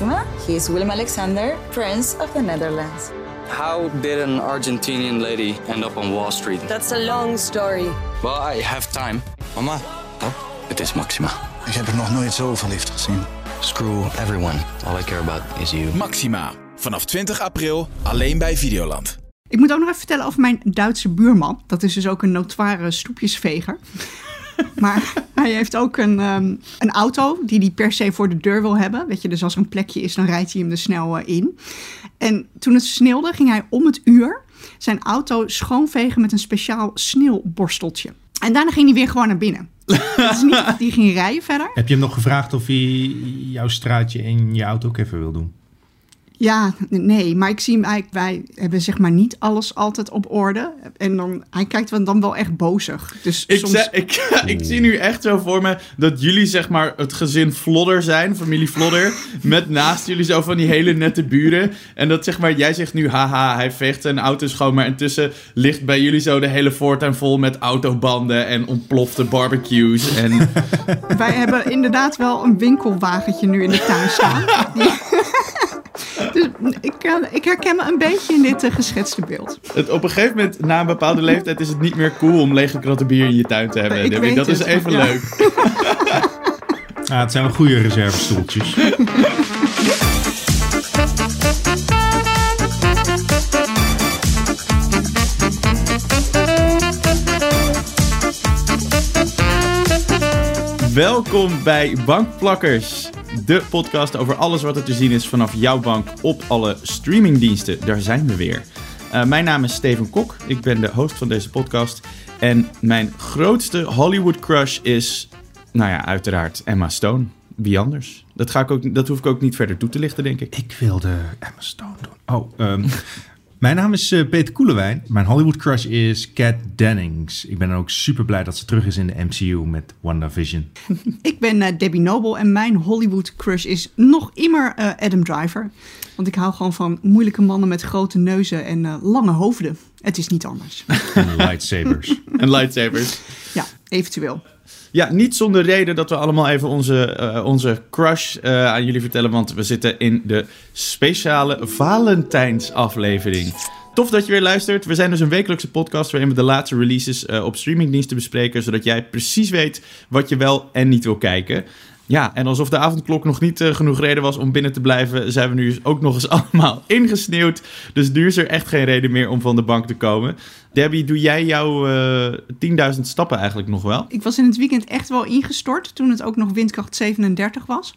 Maxima. He is Willem Alexander, Prince of the Netherlands. How did an Argentinian lady end up on Wall Street? That's a long story. Well, I have time. Mama, Oh, het is Maxima. ik heb er nog nooit zo verliefd gezien. Screw everyone. All I care about is you. Maxima. Vanaf 20 april alleen bij Videoland. Ik moet ook nog even vertellen over mijn Duitse buurman. Dat is dus ook een notoire stoepjesveger. maar hij heeft ook een, ehm, een auto die hij per se voor de deur wil hebben. Weet je, dus als er een plekje is, dan rijdt hij hem er snel eh, in. En toen het sneeuwde, ging hij om het uur zijn auto schoonvegen met een speciaal sneeuwborsteltje. En daarna ging hij weer gewoon naar binnen. Dat is niet hij ging rijden verder. Heb je hem nog gevraagd of hij jouw straatje in je auto ook even wil doen? Ja, nee, maar ik zie hem eigenlijk, wij hebben zeg maar niet alles altijd op orde. En dan, hij kijkt dan wel echt bozig. Dus Ik, soms... ik, ik zie nu echt zo voor me dat jullie zeg maar het gezin Flodder zijn, familie Flodder, met naast jullie zo van die hele nette buren. En dat zeg maar, jij zegt nu haha, hij veegt zijn auto schoon, maar intussen ligt bij jullie zo de hele voortuin vol met autobanden en ontplofte barbecues. En Wij hebben inderdaad wel een winkelwagentje nu in de tuin staan. Dus ik, eh, ik herken me een beetje in dit eh, geschetste beeld. het, op een gegeven moment, na een bepaalde leeftijd, is het niet meer cool om lege kratten bier in je tuin te hebben. Ik Debbie. weet dat is even ja. leuk. Ah, het zijn wel goede reservestoeltjes. Welkom bij Bankplakkers, de podcast over alles wat er te zien is vanaf jouw bank op alle streamingdiensten. Daar zijn we weer. Eh, mijn naam is Steven Kok, ik ben de host van deze podcast. En mijn grootste Hollywood crush is, nou ja, uiteraard Emma Stone. Wie anders? Dat, ga ik ook, dat hoef ik ook niet verder toe te lichten, denk ik. Ik wilde Emma Stone doen. Oh, ehm, mijn naam is eh, Peter Koelewijn. Mijn Hollywood crush is Kat Dennings. Ik ben ook super blij dat ze terug is in de MCU met WandaVision. Ik ben eh, Debbie Noble en mijn Hollywood crush is nog immer eh, Adam Driver. Want ik hou gewoon van moeilijke mannen met grote neuzen en eh, lange hoofden. Het is niet anders. En lightsabers. En lightsabers. Ja, eventueel. Ja, niet zonder reden dat we allemaal even onze, eh, onze crush eh, aan jullie vertellen. Want we zitten in de speciale Valentijnsaflevering. Tof dat je weer luistert. We zijn dus een wekelijkse podcast waarin we de laatste releases eh, op streamingdiensten bespreken. Zodat jij precies weet wat je wel en niet wil kijken. Ja, en alsof de avondklok nog niet eh, genoeg reden was om binnen te blijven, zijn we nu ook nog eens allemaal ingesneeuwd. Dus nu is er echt geen reden meer om van de bank te komen. Debbie, doe jij jouw eh 10.000 stappen eigenlijk nog wel? Ik was in het weekend echt wel ingestort toen het ook nog windkracht 37 was.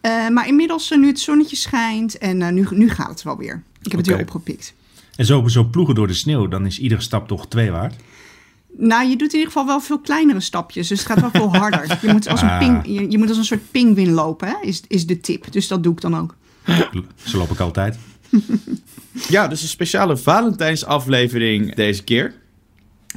Eh, maar inmiddels, eh, nu het zonnetje schijnt en eh, nu, nu gaat het wel weer. Ik heb het weer opgepikt. En zo, zo ploegen door de sneeuw, dan is iedere stap toch twee waard. Nou, je doet in ieder geval wel veel kleinere stapjes, dus het gaat wel veel harder. Je moet als een, Ah. ping, je, je moet als een soort pingwin lopen, hè? Is, is de tip. Dus dat doe ik dan ook. Zo loop ik altijd. Ja, dus een speciale Valentijnsaflevering deze keer.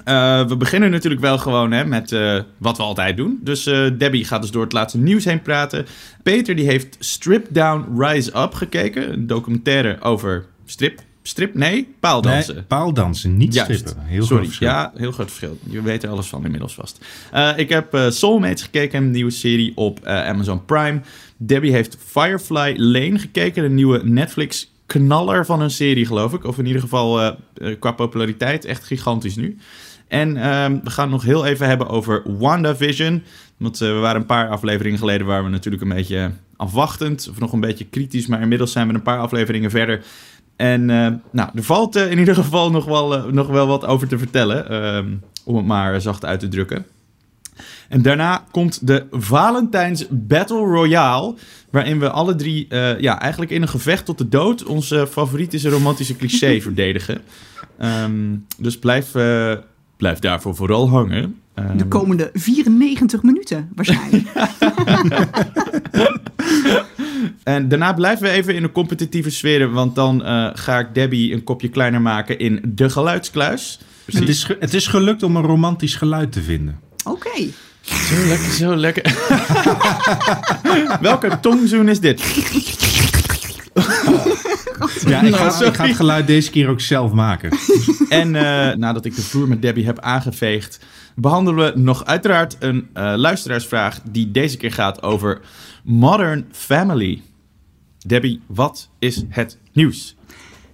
Eh, we beginnen natuurlijk wel gewoon hè, met eh, wat we altijd doen. Dus eh, Debbie gaat dus door het laatste nieuws heen praten. Peter die heeft Strip Down Rise Up gekeken. Een documentaire over strip. Strip? Nee, paaldansen. Nee, paaldansen, niet Juist. strippen. Heel Sorry, groot verschil. ja, heel groot verschil. Je weet er alles van inmiddels vast. Eh, ik heb eh, Soulmates gekeken, een nieuwe serie op eh, Amazon Prime. Debbie heeft Firefly Lane gekeken, een nieuwe Netflix knaller van een serie, geloof ik. Of in ieder geval qua populariteit echt gigantisch nu. En ehm, we gaan het nog heel even hebben over WandaVision. Want we waren een paar afleveringen geleden waar we natuurlijk een beetje afwachtend, of nog een beetje kritisch, maar inmiddels zijn we een paar afleveringen verder. En eh, nou, er valt eh, in ieder geval nog wel, eh, nog wel wat over te vertellen, ehm, om het maar zacht uit te drukken. En daarna komt de Valentijns Battle Royale, waarin we alle drie ja, eigenlijk in een gevecht tot de dood onze favoriete romantische cliché verdedigen. Ehm, dus blijf, blijf daarvoor vooral hangen. Ehm, De komende 94 minuten waarschijnlijk. En daarna blijven we even in een competitieve sfeer, want dan eh, ga ik Debbie een kopje kleiner maken in de geluidskluis. Het is, ge- het is gelukt om een romantisch geluid te vinden. Oké. Zo lekker, zo lekker. Welke tongzoen is dit? Ja, ik ga, ik ga het geluid deze keer ook zelf maken. En eh, nadat ik de vloer met Debbie heb aangeveegd, behandelen we nog uiteraard een eh, luisteraarsvraag die deze keer gaat over Modern Family. Debbie, wat is het nieuws?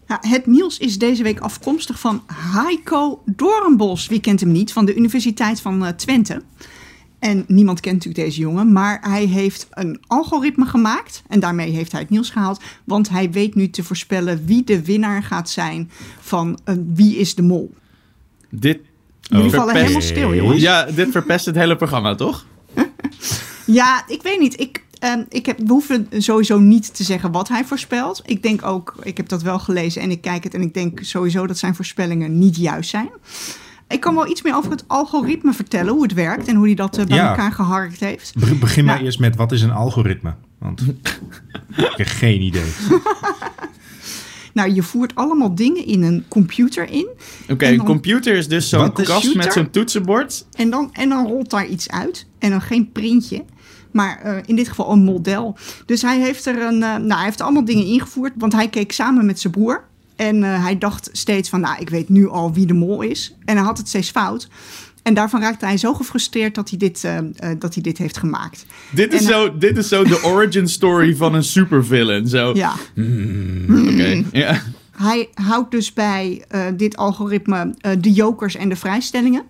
Ja, het nieuws is deze week afkomstig van Heiko Doornbos. Wie kent hem niet? Van de Universiteit van eh, Twente. En niemand kent natuurlijk deze jongen, maar hij heeft een algoritme gemaakt. En daarmee heeft hij het nieuws gehaald. Want hij weet nu te voorspellen wie de winnaar gaat zijn van uh, Wie is de Mol. Dit Jullie vallen helemaal stil, jongens. Ja, dit verpest het hele programma, toch? Ja, ik weet niet. Ik, uh, ik heb, we hoeven sowieso niet te zeggen wat hij voorspelt. Ik denk ook, ik heb dat wel gelezen en ik kijk het en ik denk sowieso dat zijn voorspellingen niet juist zijn. Ik kan wel iets meer over het algoritme vertellen, hoe het werkt en hoe hij dat uh, bij Ja. elkaar geharkt heeft. Be- begin maar Nou. eerst met wat is een algoritme? Want ik heb geen idee. Nou, je voert allemaal dingen in een computer in Oké, En een computer is dus zo'n kast met zo'n toetsenbord. en dan, en dan rolt daar iets uit. En dan geen printje, maar eh, in dit geval een model. Dus hij heeft er een, eh, nou, hij heeft allemaal dingen ingevoerd, want hij keek samen met zijn broer. En eh, hij dacht steeds van, nou, ik weet nu al wie de mol is. En hij had het steeds fout. En daarvan raakte hij zo gefrustreerd dat hij dit, dat hij dit heeft gemaakt. Dit is, En- zo, dit is zo de origin story van een supervillain. Zo. Ja, Oké. Ja. hij houdt dus bij dit algoritme de jokers en de vrijstellingen.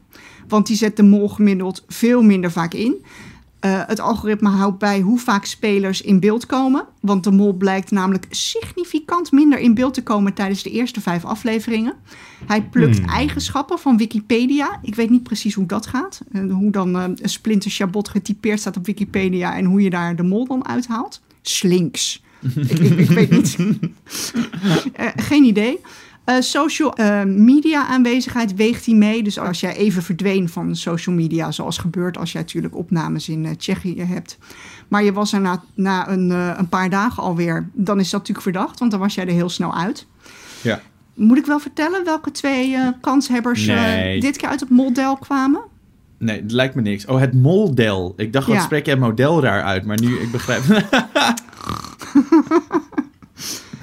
Want die zet de mol gemiddeld veel minder vaak in. Eh, het algoritme houdt bij hoe vaak spelers in beeld komen. Want de mol blijkt namelijk significant minder in beeld te komen tijdens de eerste vijf afleveringen. Hij plukt eigenschappen van Wikipedia. Ik weet niet precies hoe dat gaat. Eh, hoe dan eh, een splinter Chabot getypeerd staat op Wikipedia en hoe je daar de mol dan uithaalt. Slinks. ik, ik, ik weet niet. Geen idee. Eh, social eh, media aanwezigheid weegt hij mee. Dus als jij even verdween van social media, zoals gebeurt als jij natuurlijk opnames in eh, Tsjechië hebt. Maar je was er na, na een, een paar dagen alweer, dan is dat natuurlijk verdacht, want dan was jij er heel snel uit. ja. Moet ik wel vertellen welke twee kanshebbers Nee. dit keer uit het model kwamen? Nee, het lijkt me niks. Oh, het model. Ik dacht, wat Ja. spreek jij model raar uit? Maar nu, ik begrijp...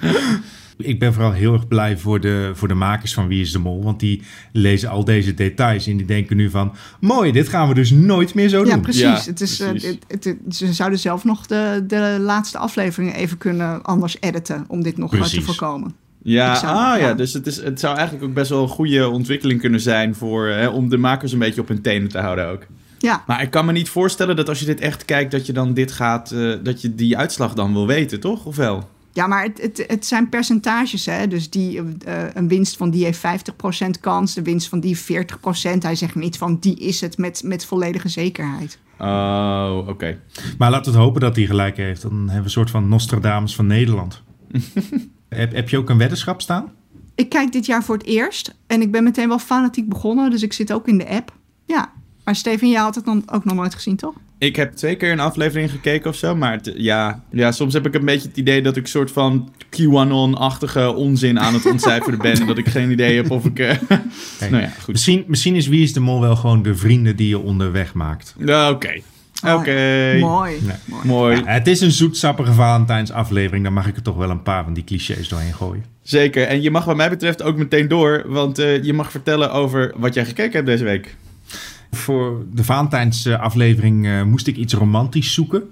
Ik ben vooral heel erg blij voor de, voor de makers van Wie is de Mol. Want die lezen al deze details en die denken nu van... Mooi, dit gaan we dus nooit meer zo Ja, doen. precies. Ja, het is, eh, precies. het- het- ze zouden zelf nog de, de laatste afleveringen even kunnen anders editen om dit nog te Precies. voorkomen. Ja, zou- ah ja, ja. dus het, is, het zou eigenlijk ook best wel een goede ontwikkeling kunnen zijn voor, hè, om de makers een beetje op hun tenen te houden ook. Ja, Maar ik kan me niet voorstellen dat als je dit echt kijkt, dat je dan dit gaat, eh, dat je die uitslag dan wil weten, toch? Of wel? Ja, maar het, het, het zijn percentages. Hè? Dus die, eh, een winst van die heeft 50% kans, de winst van die 40%. Hij zegt niet van die is het met, met volledige zekerheid. Oh, oké. Maar laten we het hopen dat hij gelijk heeft. Dan hebben we een soort van Nostradamus van Nederland. heb, heb je ook een weddenschap staan? Ik kijk dit jaar voor het eerst en ik ben meteen wel fanatiek begonnen, dus ik zit ook in de app. Ja, maar Steven, jij had het dan ook nog nooit gezien, toch? Ik heb twee keer een aflevering gekeken of zo, maar het- ja, ja, soms heb ik een beetje het idee dat ik een soort van QAnon-achtige onzin aan het ontcijferen ben. en dat ik geen idee heb of ik... eh, nou ja, goed. Misschien, misschien is Wie is de Mol wel gewoon de vrienden die je onderweg maakt. Ja, Oké. Oké. Mooi. Nee. mooi. Mooi. Ja, het is een zoetsappige Valentijns aflevering. Dan mag ik er toch wel een paar van die clichés doorheen gooien. Zeker. En je mag wat mij betreft ook meteen door, want eh, je mag vertellen over wat jij gekeken hebt deze week. Voor de Valentijns eh, aflevering eh, moest ik iets romantisch zoeken.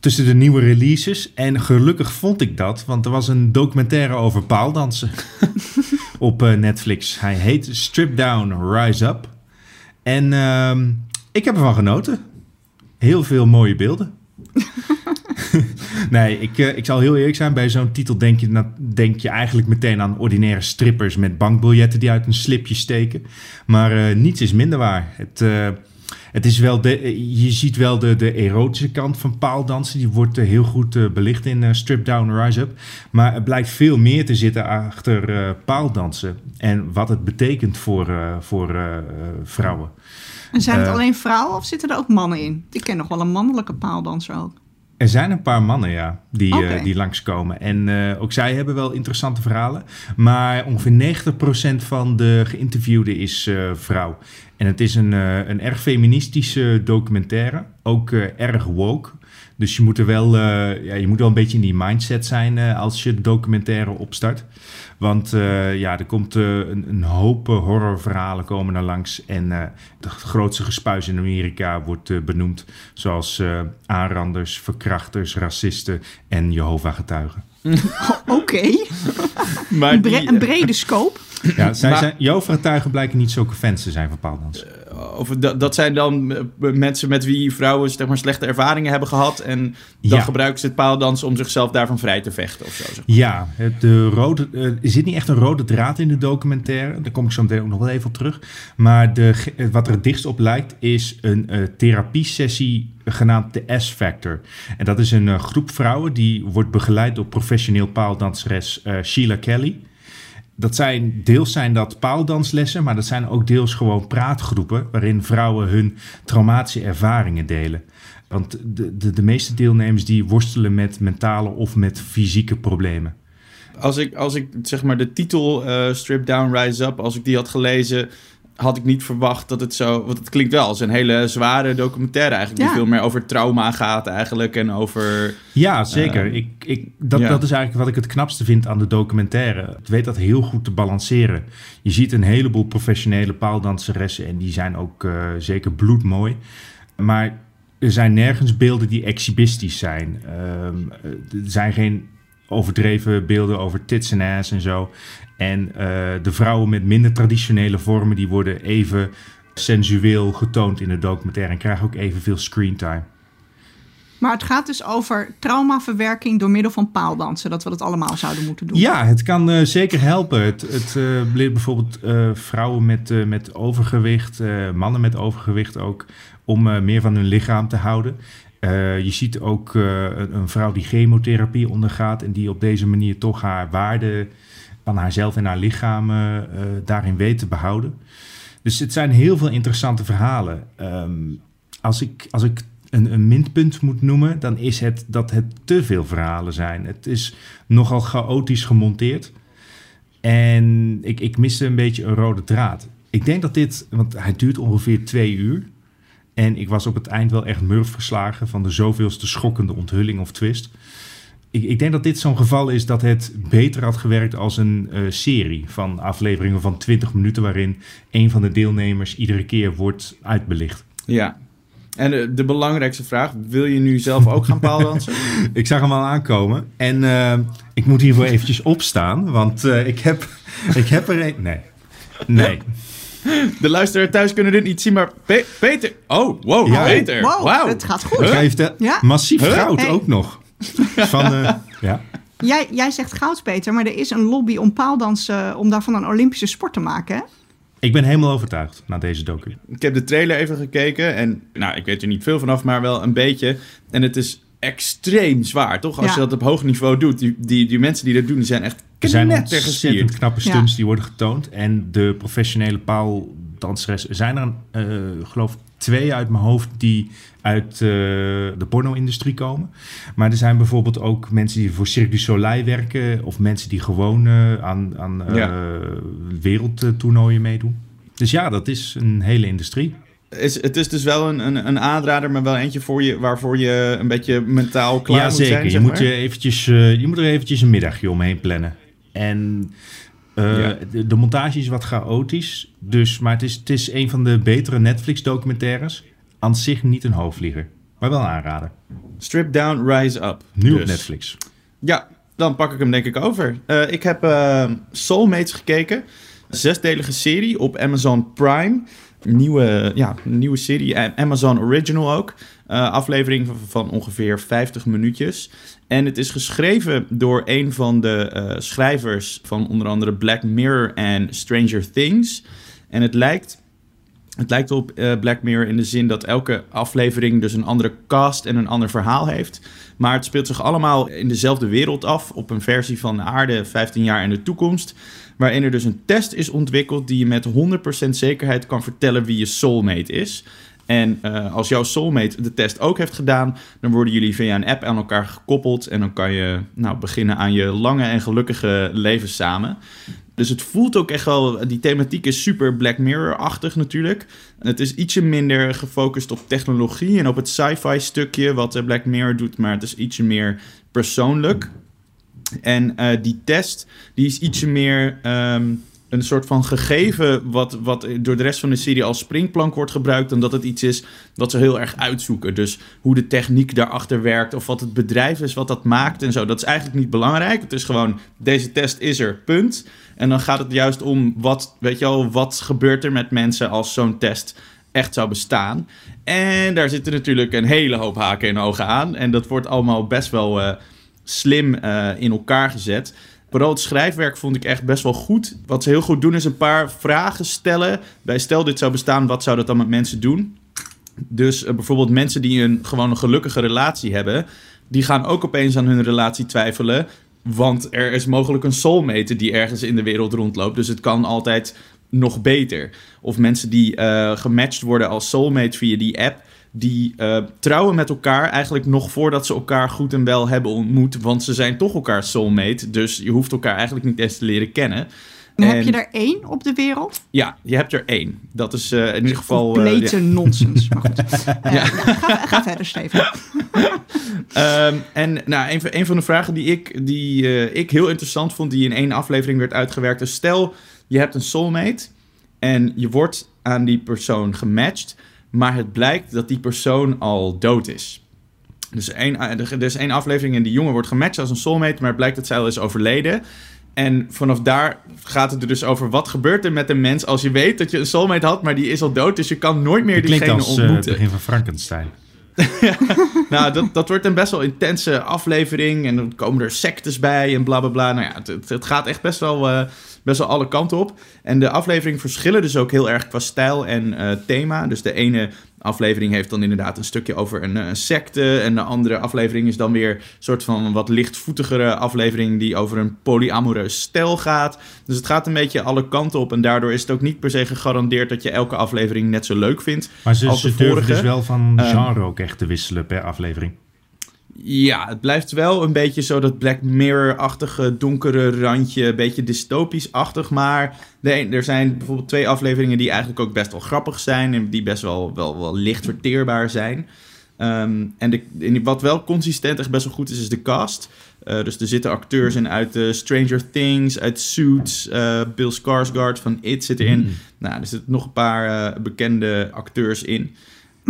Tussen de nieuwe releases. En gelukkig vond ik dat, want er was een documentaire over paaldansen op eh, Netflix. Hij heet Strip Down, Rise Up. En ehm, ik heb ervan genoten. Heel veel mooie beelden. nee, ik, eh, ik zal heel eerlijk zijn. Bij zo'n titel denk je, denk je eigenlijk meteen aan ordinaire strippers met bankbiljetten die uit een slipje steken. Maar eh, niets is minder waar. Het, eh, het is wel de, je ziet wel de, de erotische kant van paaldansen. Die wordt heel goed belicht in Strip Down Rise Up. Maar er blijkt veel meer te zitten achter paaldansen. En wat het betekent voor, voor vrouwen. En zijn het alleen vrouwen of zitten er ook mannen in? Ik ken nog wel een mannelijke paaldanser ook. Er zijn een paar mannen, ja, die, eh, die langskomen. En eh, ook zij hebben wel interessante verhalen. Maar ongeveer 90% van de geïnterviewden is eh, vrouw. En het is een, een erg feministische documentaire. Ook erg woke. Dus je moet er wel, eh, ja, je moet wel een beetje in die mindset zijn eh, als je de documentaire opstart. Want eh, ja, er komt een, een hoop horrorverhalen komen er langs. En eh de grootste gespuis in Amerika wordt eh, benoemd. Zoals eh, aanranders, verkrachters, racisten en Jehovah-getuigen. Oké, Maar een, bre- die, een brede scope. Ja, zij Maar- zijn, blijken niet zulke fans te zijn van paaldans. Of dat, dat zijn dan eh, mensen met wie vrouwen zeg maar, slechte ervaringen hebben gehad. En dan Ja. gebruiken ze het paaldans om zichzelf daarvan vrij te vechten of zo. zeg. Ja, het- de rode, eh, er zit niet echt een rode draad in de documentaire. Daar kom ik zo meteen ook nog wel even op terug. Maar de, eh, wat er het dichtst op lijkt is een eh therapiesessie genaamd de S-Factor. En dat is een groep vrouwen die wordt begeleid door professioneel paaldanseres Sheila Kelly. Dat zijn, deels zijn dat paaldanslessen, maar dat zijn ook deels gewoon praatgroepen... waarin vrouwen hun traumatische ervaringen delen. Want de, de, de meeste deelnemers die worstelen met mentale of met fysieke problemen. Als ik, als ik zeg maar de titel eh, Strip Down, Rise Up, als ik die had gelezen, had ik niet verwacht dat het zo... Want het klinkt wel als een hele zware documentaire eigenlijk. Ja. Die veel meer over trauma gaat eigenlijk en over... Ja, zeker. Eh, ik, ik, dat, ja. dat is eigenlijk wat ik het knapste vind aan de documentaire. Het weet dat heel goed te balanceren. Je ziet een heleboel professionele paaldanseressen en die zijn ook eh, zeker bloedmooi. Maar er zijn nergens beelden die exhibistisch zijn. Ehm, er zijn geen overdreven beelden over tits en ass en zo. En eh, de vrouwen met minder traditionele vormen... die worden even sensueel getoond in de documentaire... en krijgen ook evenveel screentime. Maar het gaat dus over traumaverwerking door middel van paaldansen. Dat we dat allemaal zouden moeten doen. Ja, het kan eh, zeker helpen. Het, het eh, leert bijvoorbeeld vrouwen met, met overgewicht, mannen met overgewicht ook, om meer van hun lichaam te houden. Je ziet ook een, een vrouw die chemotherapie ondergaat en die op deze manier toch haar waarde van haarzelf en haar lichaam eh, daarin weet te behouden. Dus het zijn heel veel interessante verhalen. Ehm, als ik, als ik een, een minpunt moet noemen, dan is het dat het te veel verhalen zijn. Het is nogal chaotisch gemonteerd. En ik, ik miste een beetje een rode draad. Ik denk dat dit, want hij duurt ongeveer twee uur. En ik was op het eind wel echt murf verslagen van de zoveelste schokkende onthulling of twist. Ik, ik denk dat dit zo'n geval is dat het beter had gewerkt als een eh, serie van afleveringen van 20 minuten, waarin een van de deelnemers iedere keer wordt uitbelicht. Ja. En eh, de belangrijkste vraag, wil je nu zelf ook gaan paaldansen? Ik zag hem al aankomen en eh, ik moet hiervoor eventjes opstaan, want eh, ik, heb, ik heb er een... Nee, nee. De luisteraar thuis kunnen dit niet zien, maar Pe- Peter... Oh, wow, Ja. Peter. Wow, Wauw. het gaat goed. vertellen, Ja. massief Huh? goud Hey. ook nog. Van, eh, ja. Jij, jij zegt goud, Peter, maar er is een lobby om paaldansen, om daarvan een Olympische sport te maken. Hè? Ik ben helemaal overtuigd na deze docu. Ik heb de trailer even gekeken en nou, ik weet er niet veel vanaf, maar wel een beetje. En het is extreem zwaar, toch? Als Ja. je dat op hoog niveau doet. Die, die, die mensen die dat doen, die zijn echt Er zijn ontzettend knappe stunts Ja. die worden getoond. En de professionele paaldanseres... Er zijn er, eh geloof ik, twee uit mijn hoofd die uit eh, de porno-industrie komen. Maar er zijn bijvoorbeeld ook mensen die voor Cirque du Soleil werken... of mensen die gewoon eh, aan, aan Ja. wereldtoernooien meedoen. Dus ja, dat is een hele industrie. Is, het is dus wel een, een, een aanrader, maar wel eentje voor je, waarvoor je een beetje mentaal klaar ja, moet zeker. zijn. je, zeg moet maar. je, eventjes, je moet er eventjes een middagje omheen plannen. En eh, Ja. de, de montage is wat chaotisch. Dus, maar het is, het is een van de betere Netflix-documentaires. Aan zich niet een hoofdvlieger. Maar wel een aanrader. Strip Down, Rise Up. Nu op Dus. Netflix. Ja, dan pak ik hem denk ik over. Eh, ik heb eh, Soulmates gekeken. Zesdelige serie op Amazon Prime. Nieuwe, ja, nieuwe serie, A- Amazon Original ook. Eh, aflevering van, ongeveer 50 minuutjes. En het is geschreven door een van de eh, schrijvers van onder andere Black Mirror en Stranger Things. En het lijkt het lijkt op eh, Black Mirror in de zin dat elke aflevering dus een andere cast en een ander verhaal heeft. Maar het speelt zich allemaal in dezelfde wereld af, op een versie van de aarde 15 jaar in de toekomst. Waarin er dus een test is ontwikkeld die je met 100% zekerheid kan vertellen wie je soulmate is. En eh, als jouw soulmate de test ook heeft gedaan, dan worden jullie via een app aan elkaar gekoppeld. En dan kan je nou, beginnen aan je lange en gelukkige leven samen. Dus het voelt ook echt wel, die thematiek is super Black Mirror-achtig natuurlijk. Het is ietsje minder gefocust op technologie en op het sci-fi stukje wat eh, Black Mirror doet, maar het is ietsje meer persoonlijk. En eh, die test, die is ietsje meer ehm, een soort van gegeven wat, wat door de rest van de serie als springplank wordt gebruikt, omdat het iets is wat ze heel erg uitzoeken. Dus hoe de techniek daarachter werkt of wat het bedrijf is wat dat maakt en zo. Dat is eigenlijk niet belangrijk. Het is gewoon, deze test is er, punt. En dan gaat het juist om wat, weet je wel, wat gebeurt er met mensen als zo'n test echt zou bestaan. En daar zitten natuurlijk een hele hoop haken en ogen aan. En dat wordt allemaal best wel eh, slim eh, in elkaar gezet. Vooral het schrijfwerk vond ik echt best wel goed. Wat ze heel goed doen is een paar vragen stellen. Bij stel dit zou bestaan, wat zou dat dan met mensen doen? Dus eh, bijvoorbeeld mensen die een, gewoon een gelukkige relatie hebben... die gaan ook opeens aan hun relatie twijfelen... Want er is mogelijk een soulmate die ergens in de wereld rondloopt. Dus het kan altijd nog beter. Of mensen die uh, gematcht worden als soulmate via die app. Die uh, trouwen met elkaar eigenlijk nog voordat ze elkaar goed en wel hebben ontmoet. Want ze zijn toch elkaar soulmate. Dus je hoeft elkaar eigenlijk niet eens te leren kennen. En heb je er één op de wereld? Ja, je hebt er één. Dat is uh, in ieder geval... Complete ja. nonsens. Maar goed. ja. ga, ga, verder, Steven. um, en nou, een, een, van de vragen die ik, die, uh, ik heel interessant vond... die in één aflevering werd uitgewerkt... is stel, je hebt een soulmate... en je wordt aan die persoon gematcht... maar het blijkt dat die persoon al dood is. Dus één, er is één aflevering en die jongen wordt gematcht als een soulmate... maar het blijkt dat zij al is overleden... En vanaf daar gaat het er dus over wat gebeurt er met een mens als je weet dat je een soulmate had, maar die is al dood, dus je kan nooit meer die diegene als, ontmoeten. het begin van Frankenstein. ja, nou, dat, dat wordt een best wel intense aflevering en dan komen er sectes bij en bla bla bla. Nou ja, het, het gaat echt best wel, uh, best wel alle kanten op. En de afleveringen verschillen dus ook heel erg qua stijl en uh, thema. Dus de ene aflevering heeft dan inderdaad een stukje over een, een, secte. En de andere aflevering is dan weer een soort van wat lichtvoetigere aflevering die over een polyamoreus stel gaat. Dus het gaat een beetje alle kanten op. En daardoor is het ook niet per se gegarandeerd dat je elke aflevering net zo leuk vindt. Maar ze, als de ze durven vorige. dus wel van genre um, ook echt te wisselen per aflevering. Ja, het blijft wel een beetje zo dat Black Mirror-achtige donkere randje, een beetje dystopisch-achtig. Maar er zijn bijvoorbeeld twee afleveringen die eigenlijk ook best wel grappig zijn en die best wel, wel, wel licht verteerbaar zijn. Um, en, de, en wat wel consistent echt best wel goed is, is de cast. Uh, dus er zitten acteurs in uit uh, Stranger Things, uit Suits, uh, Bill Skarsgård van It zit erin. Mm. Nou, er zitten nog een paar bekende acteurs in.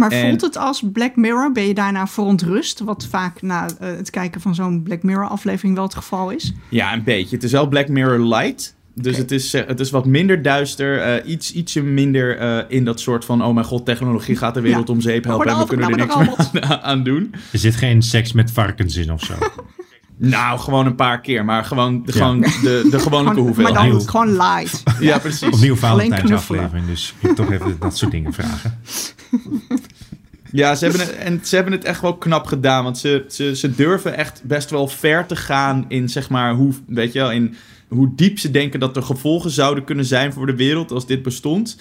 Maar en... voelt het als Black Mirror? Ben je daarna verontrust? Wat vaak na uh, het kijken van zo'n Black Mirror aflevering wel het geval is. Ja, een beetje. Het is wel Black Mirror light. Dus okay. het, is, uh, het is wat minder duister. Uh, iets, ietsje minder in dat soort van... oh mijn god, technologie gaat de wereld ja. om zeep helpen... en we kunnen er niks meer aan, aan doen. Er zit geen seks met varkens in of zo. Nou, gewoon een paar keer, maar gewoon de, ja. gewoon de, de gewone hoeveelheid. Maar dan gewoon light. ja, precies. Opnieuw Valentijnsaflevering, dus ik toch even dat soort dingen vragen. Ja, ze hebben, het, en ze hebben het echt wel knap gedaan. Want ze, ze, ze durven echt best wel ver te gaan in, zeg maar, hoe, weet je wel, in hoe diep ze denken dat er gevolgen zouden kunnen zijn voor de wereld als dit bestond.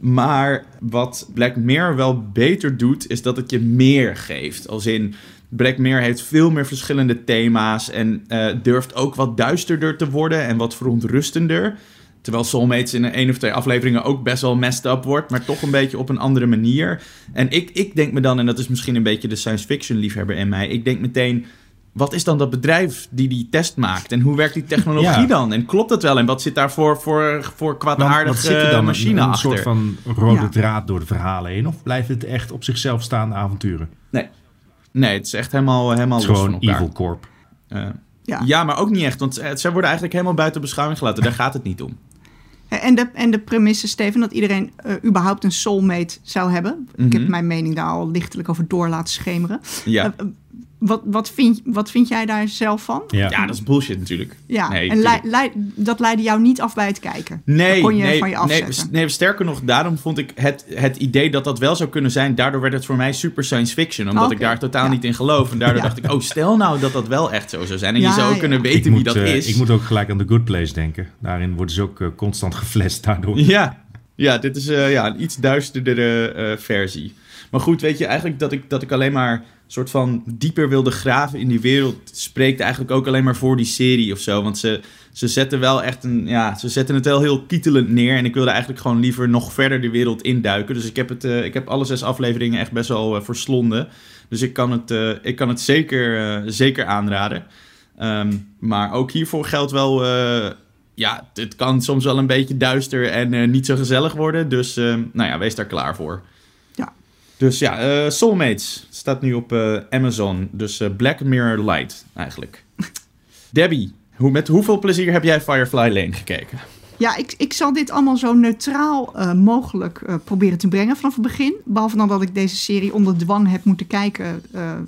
Maar wat Black Mirror wel beter doet, is dat het je meer geeft. Als in, Black Mirror heeft veel meer verschillende thema's en uh, durft ook wat duisterder te worden en wat verontrustender. Terwijl Soulmates in een of twee afleveringen ook best wel messed up wordt, maar toch een beetje op een andere manier. En ik, ik denk me dan, en dat is misschien een beetje de science fiction liefhebber in mij, ik denk meteen, wat is dan dat bedrijf die die test maakt? En hoe werkt die technologie ja. dan? En klopt dat wel? En wat zit daar voor, voor, voor kwaadaardige wat, wat machine een, een achter? Een soort van rode ja. draad door de verhalen heen? Of blijft het echt op zichzelf staande avonturen? Nee, nee het is echt helemaal, helemaal het is los gewoon van elkaar. Evil Corp. Uh, ja. ja, maar ook niet echt, want zij worden eigenlijk helemaal buiten beschouwing gelaten. Daar gaat het niet om. En de, en de premisse, Steven, dat iedereen uh, überhaupt een soulmate zou hebben. Mm -hmm. Ik heb mijn mening daar al lichtelijk over door laten schemeren. Ja. Uh, wat, wat, vind, wat vind jij daar zelf van? Ja, ja dat is bullshit natuurlijk. Ja, nee, en dat leidde jou niet af bij het kijken? Nee, dat kon je nee, van je afzetten? Nee, nee, sterker nog, daarom vond ik het, het idee dat dat wel zou kunnen zijn... daardoor werd het voor mij super science fiction. Omdat okay. ik daar totaal ja. niet in geloof. En daardoor ja. dacht ik, oh, stel nou dat dat wel echt zo zou zijn. En ja, je zou ook kunnen weten ik wie moet, dat uh, is. Ik moet ook gelijk aan The Good Place denken. Daarin worden ze ook uh, constant geflasht daardoor. Ja, ja dit is uh, ja, een iets duisterdere versie. Maar goed, weet je, eigenlijk dat ik, dat ik alleen maar soort van dieper wilde graven in die wereld, spreekt eigenlijk ook alleen maar voor die serie of zo. Want ze, ze zetten wel echt een, ja, ze zetten het wel heel kietelend neer. En ik wilde eigenlijk gewoon liever nog verder de wereld induiken. Dus ik heb, het, eh, ik heb alle zes afleveringen echt best wel uh, verslonden. Dus ik kan het, uh, ik kan het zeker, zeker aanraden. Um, maar ook hiervoor geldt wel, ja, het kan soms wel een beetje duister en niet zo gezellig worden. Dus nou ja, wees daar klaar voor. Dus ja, uh, Soulmates staat nu op uh, Amazon. Dus uh, Black Mirror Light eigenlijk. Debbie, hoe, met hoeveel plezier heb jij Firefly Lane gekeken? Ja, ik, ik zal dit allemaal zo neutraal mogelijk proberen te brengen vanaf het begin. Behalve dan dat ik deze serie onder dwang heb moeten kijken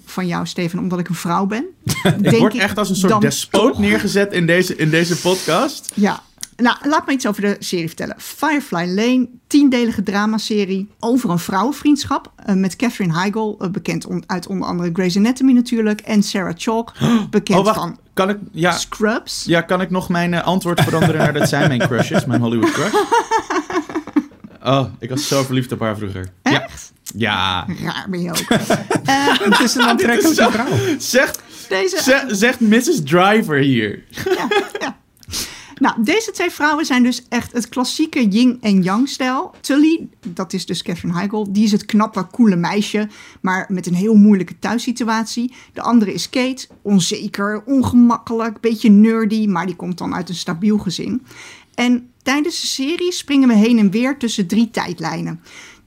van jou, Steven, omdat ik een vrouw ben. ik word echt als een soort despoot neergezet in deze, in deze podcast. Ja, nou, laat me iets over de serie vertellen. Firefly Lane, tiendelige dramaserie over een vrouwenvriendschap uh, met Catherine Heigl, uh, bekend uit onder andere Grey's Anatomy natuurlijk, en Sarah Chalk, bekend oh, wacht. van kan ik, ja, Scrubs. Ja, kan ik nog mijn uh, antwoord veranderen naar dat zijn mijn crushes, mijn Hollywood crush? Oh, ik was zo verliefd op haar vroeger. Echt? Ja. Raar ben je ook. het is een aantrekkelijke vrouw. Zegt, Deze... zegt Mrs. Driver hier. Ja, ja. Nou, deze twee vrouwen zijn dus echt het klassieke yin en yang stijl. Tully, dat is dus Catherine Heigl, die is het knappe, coole meisje, maar met een heel moeilijke thuissituatie. De andere is Kate, onzeker, ongemakkelijk, beetje nerdy, maar die komt dan uit een stabiel gezin. En tijdens de serie springen we heen en weer tussen drie tijdlijnen.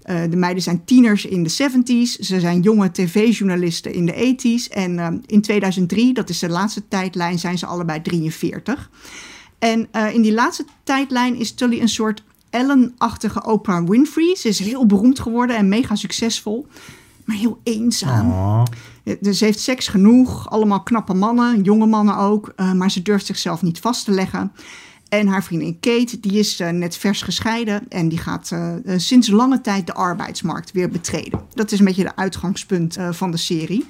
Uh, de meiden zijn tieners in de 70s. Ze zijn jonge tv-journalisten in de 80s. En uh, in 2003, dat is de laatste tijdlijn, zijn ze allebei 43. En uh, in die laatste tijdlijn is Tully een soort Ellen-achtige Oprah Winfrey. Ze is heel beroemd geworden en mega succesvol, maar heel eenzaam. Oh. Ze heeft seks genoeg, allemaal knappe mannen, jonge mannen ook, uh, maar ze durft zichzelf niet vast te leggen. En haar vriendin Kate, die is uh, net vers gescheiden en die gaat uh, sinds lange tijd de arbeidsmarkt weer betreden. Dat is een beetje de uitgangspunt van de serie.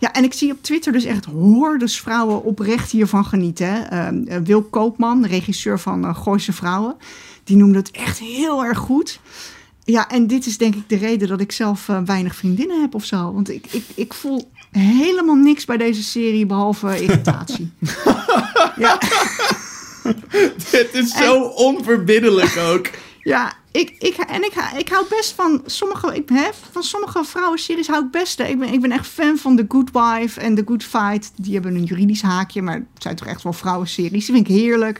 Ja, en ik zie op Twitter dus echt hordes vrouwen oprecht hiervan genieten. Uh, Wil Koopman, regisseur van uh, Gooise Vrouwen, die noemde het echt heel erg goed. Ja, en dit is denk ik de reden dat ik zelf uh, weinig vriendinnen heb of zo. Want ik, ik, ik voel helemaal niks bij deze serie behalve irritatie. ja. Dit is zo onverbiddelijk ook. Ja, ik, ik, en ik, ik hou best van sommige, ik, hè, van sommige vrouwenseries hou ik best. Ik ben, ik ben echt fan van The Good Wife en The Good Fight. Die hebben een juridisch haakje, maar het zijn toch echt wel vrouwenseries. Die vind ik heerlijk.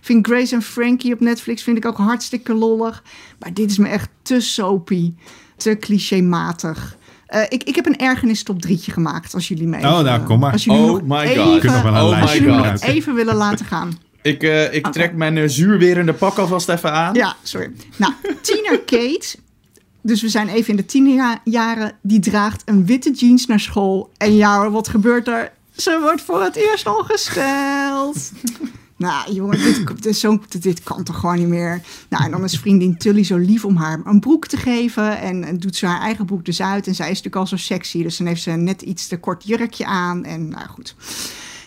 Ik vind Grace en Frankie op Netflix vind ik ook hartstikke lollig. Maar dit is me echt te soapy, te clichématig. Uh, ik, ik heb een ergernis top drietje gemaakt, als jullie mee. Oh, nou, kom maar. Als jullie oh my god. Even, oh my god. even willen laten gaan. Ik, uh, ik trek mijn uh, zuurwerende pak alvast even aan. Ja, sorry. Nou, tiener Kate, dus we zijn even in de tienerjaren, die draagt een witte jeans naar school. En ja, wat gebeurt er? Ze wordt voor het eerst ongesteld. nou, jongen, dit, dit, zo, dit, kan toch gewoon niet meer. Nou, en dan is vriendin Tully zo lief om haar een broek te geven. En, en, doet ze haar eigen broek dus uit. En zij is natuurlijk al zo sexy. Dus dan heeft ze net iets te kort jurkje aan. En nou goed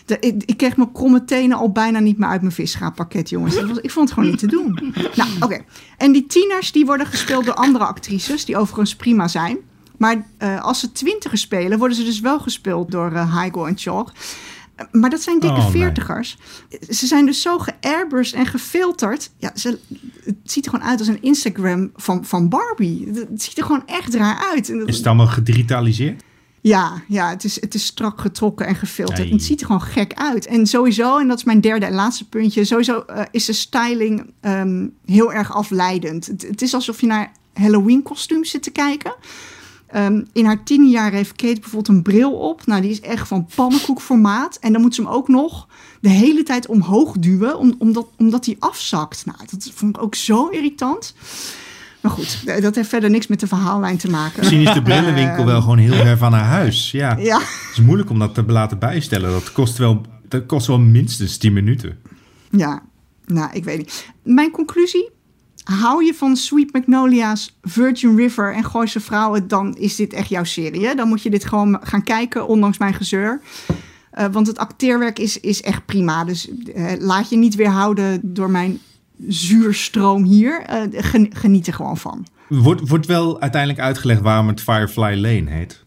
ik, ik, kreeg mijn kromme tenen al bijna niet meer uit mijn visgraappakket, jongens. Was, ik vond het gewoon niet te doen. Nou, oké. En die tieners die worden gespeeld door andere actrices, die overigens prima zijn. Maar uh, als ze twintigers spelen, worden ze dus wel gespeeld door uh, Heigl en Chalk. Maar dat zijn dikke oh, veertigers. Ze zijn dus zo geairbrushed en gefilterd. Ja, ze, het ziet er gewoon uit als een Instagram van, van Barbie. Het ziet er gewoon echt raar uit. Is het allemaal gedigitaliseerd? Ja, ja het, is, het is strak getrokken en gefilterd. Het ziet er gewoon gek uit. En sowieso, en dat is mijn derde en laatste puntje, sowieso uh, is de styling um, heel erg afleidend. Het, het, is alsof je naar Halloween kostuums zit te kijken. Um, in haar tien jaar heeft Kate bijvoorbeeld een bril op. Nou, die is echt van pannenkoekformaat. En dan moet ze hem ook nog de hele tijd omhoog duwen, om, omdat, omdat hij afzakt. Nou, dat vond ik ook zo irritant. Maar goed, eh, dat heeft verder niks met de verhaallijn te maken. Misschien is de brillenwinkel wel gewoon heel ver van haar huis. Ja. ja. Het is moeilijk om dat te laten bijstellen. Dat kost wel, dat kost wel minstens 10 minuten. Ja, nou, ik weet niet. Mijn conclusie? Hou je van Sweet Magnolia's, Virgin River en Gooise Vrouwen, dan is dit echt jouw serie. Hè? Dan moet je dit gewoon gaan kijken, ondanks mijn gezeur. Uh, want het acteerwerk is, is echt prima. Dus uh, laat je niet weerhouden door mijn zuurstroom hier. Uh, geniet er gewoon van. Wordt, wordt wel uiteindelijk uitgelegd waarom het Firefly Lane heet?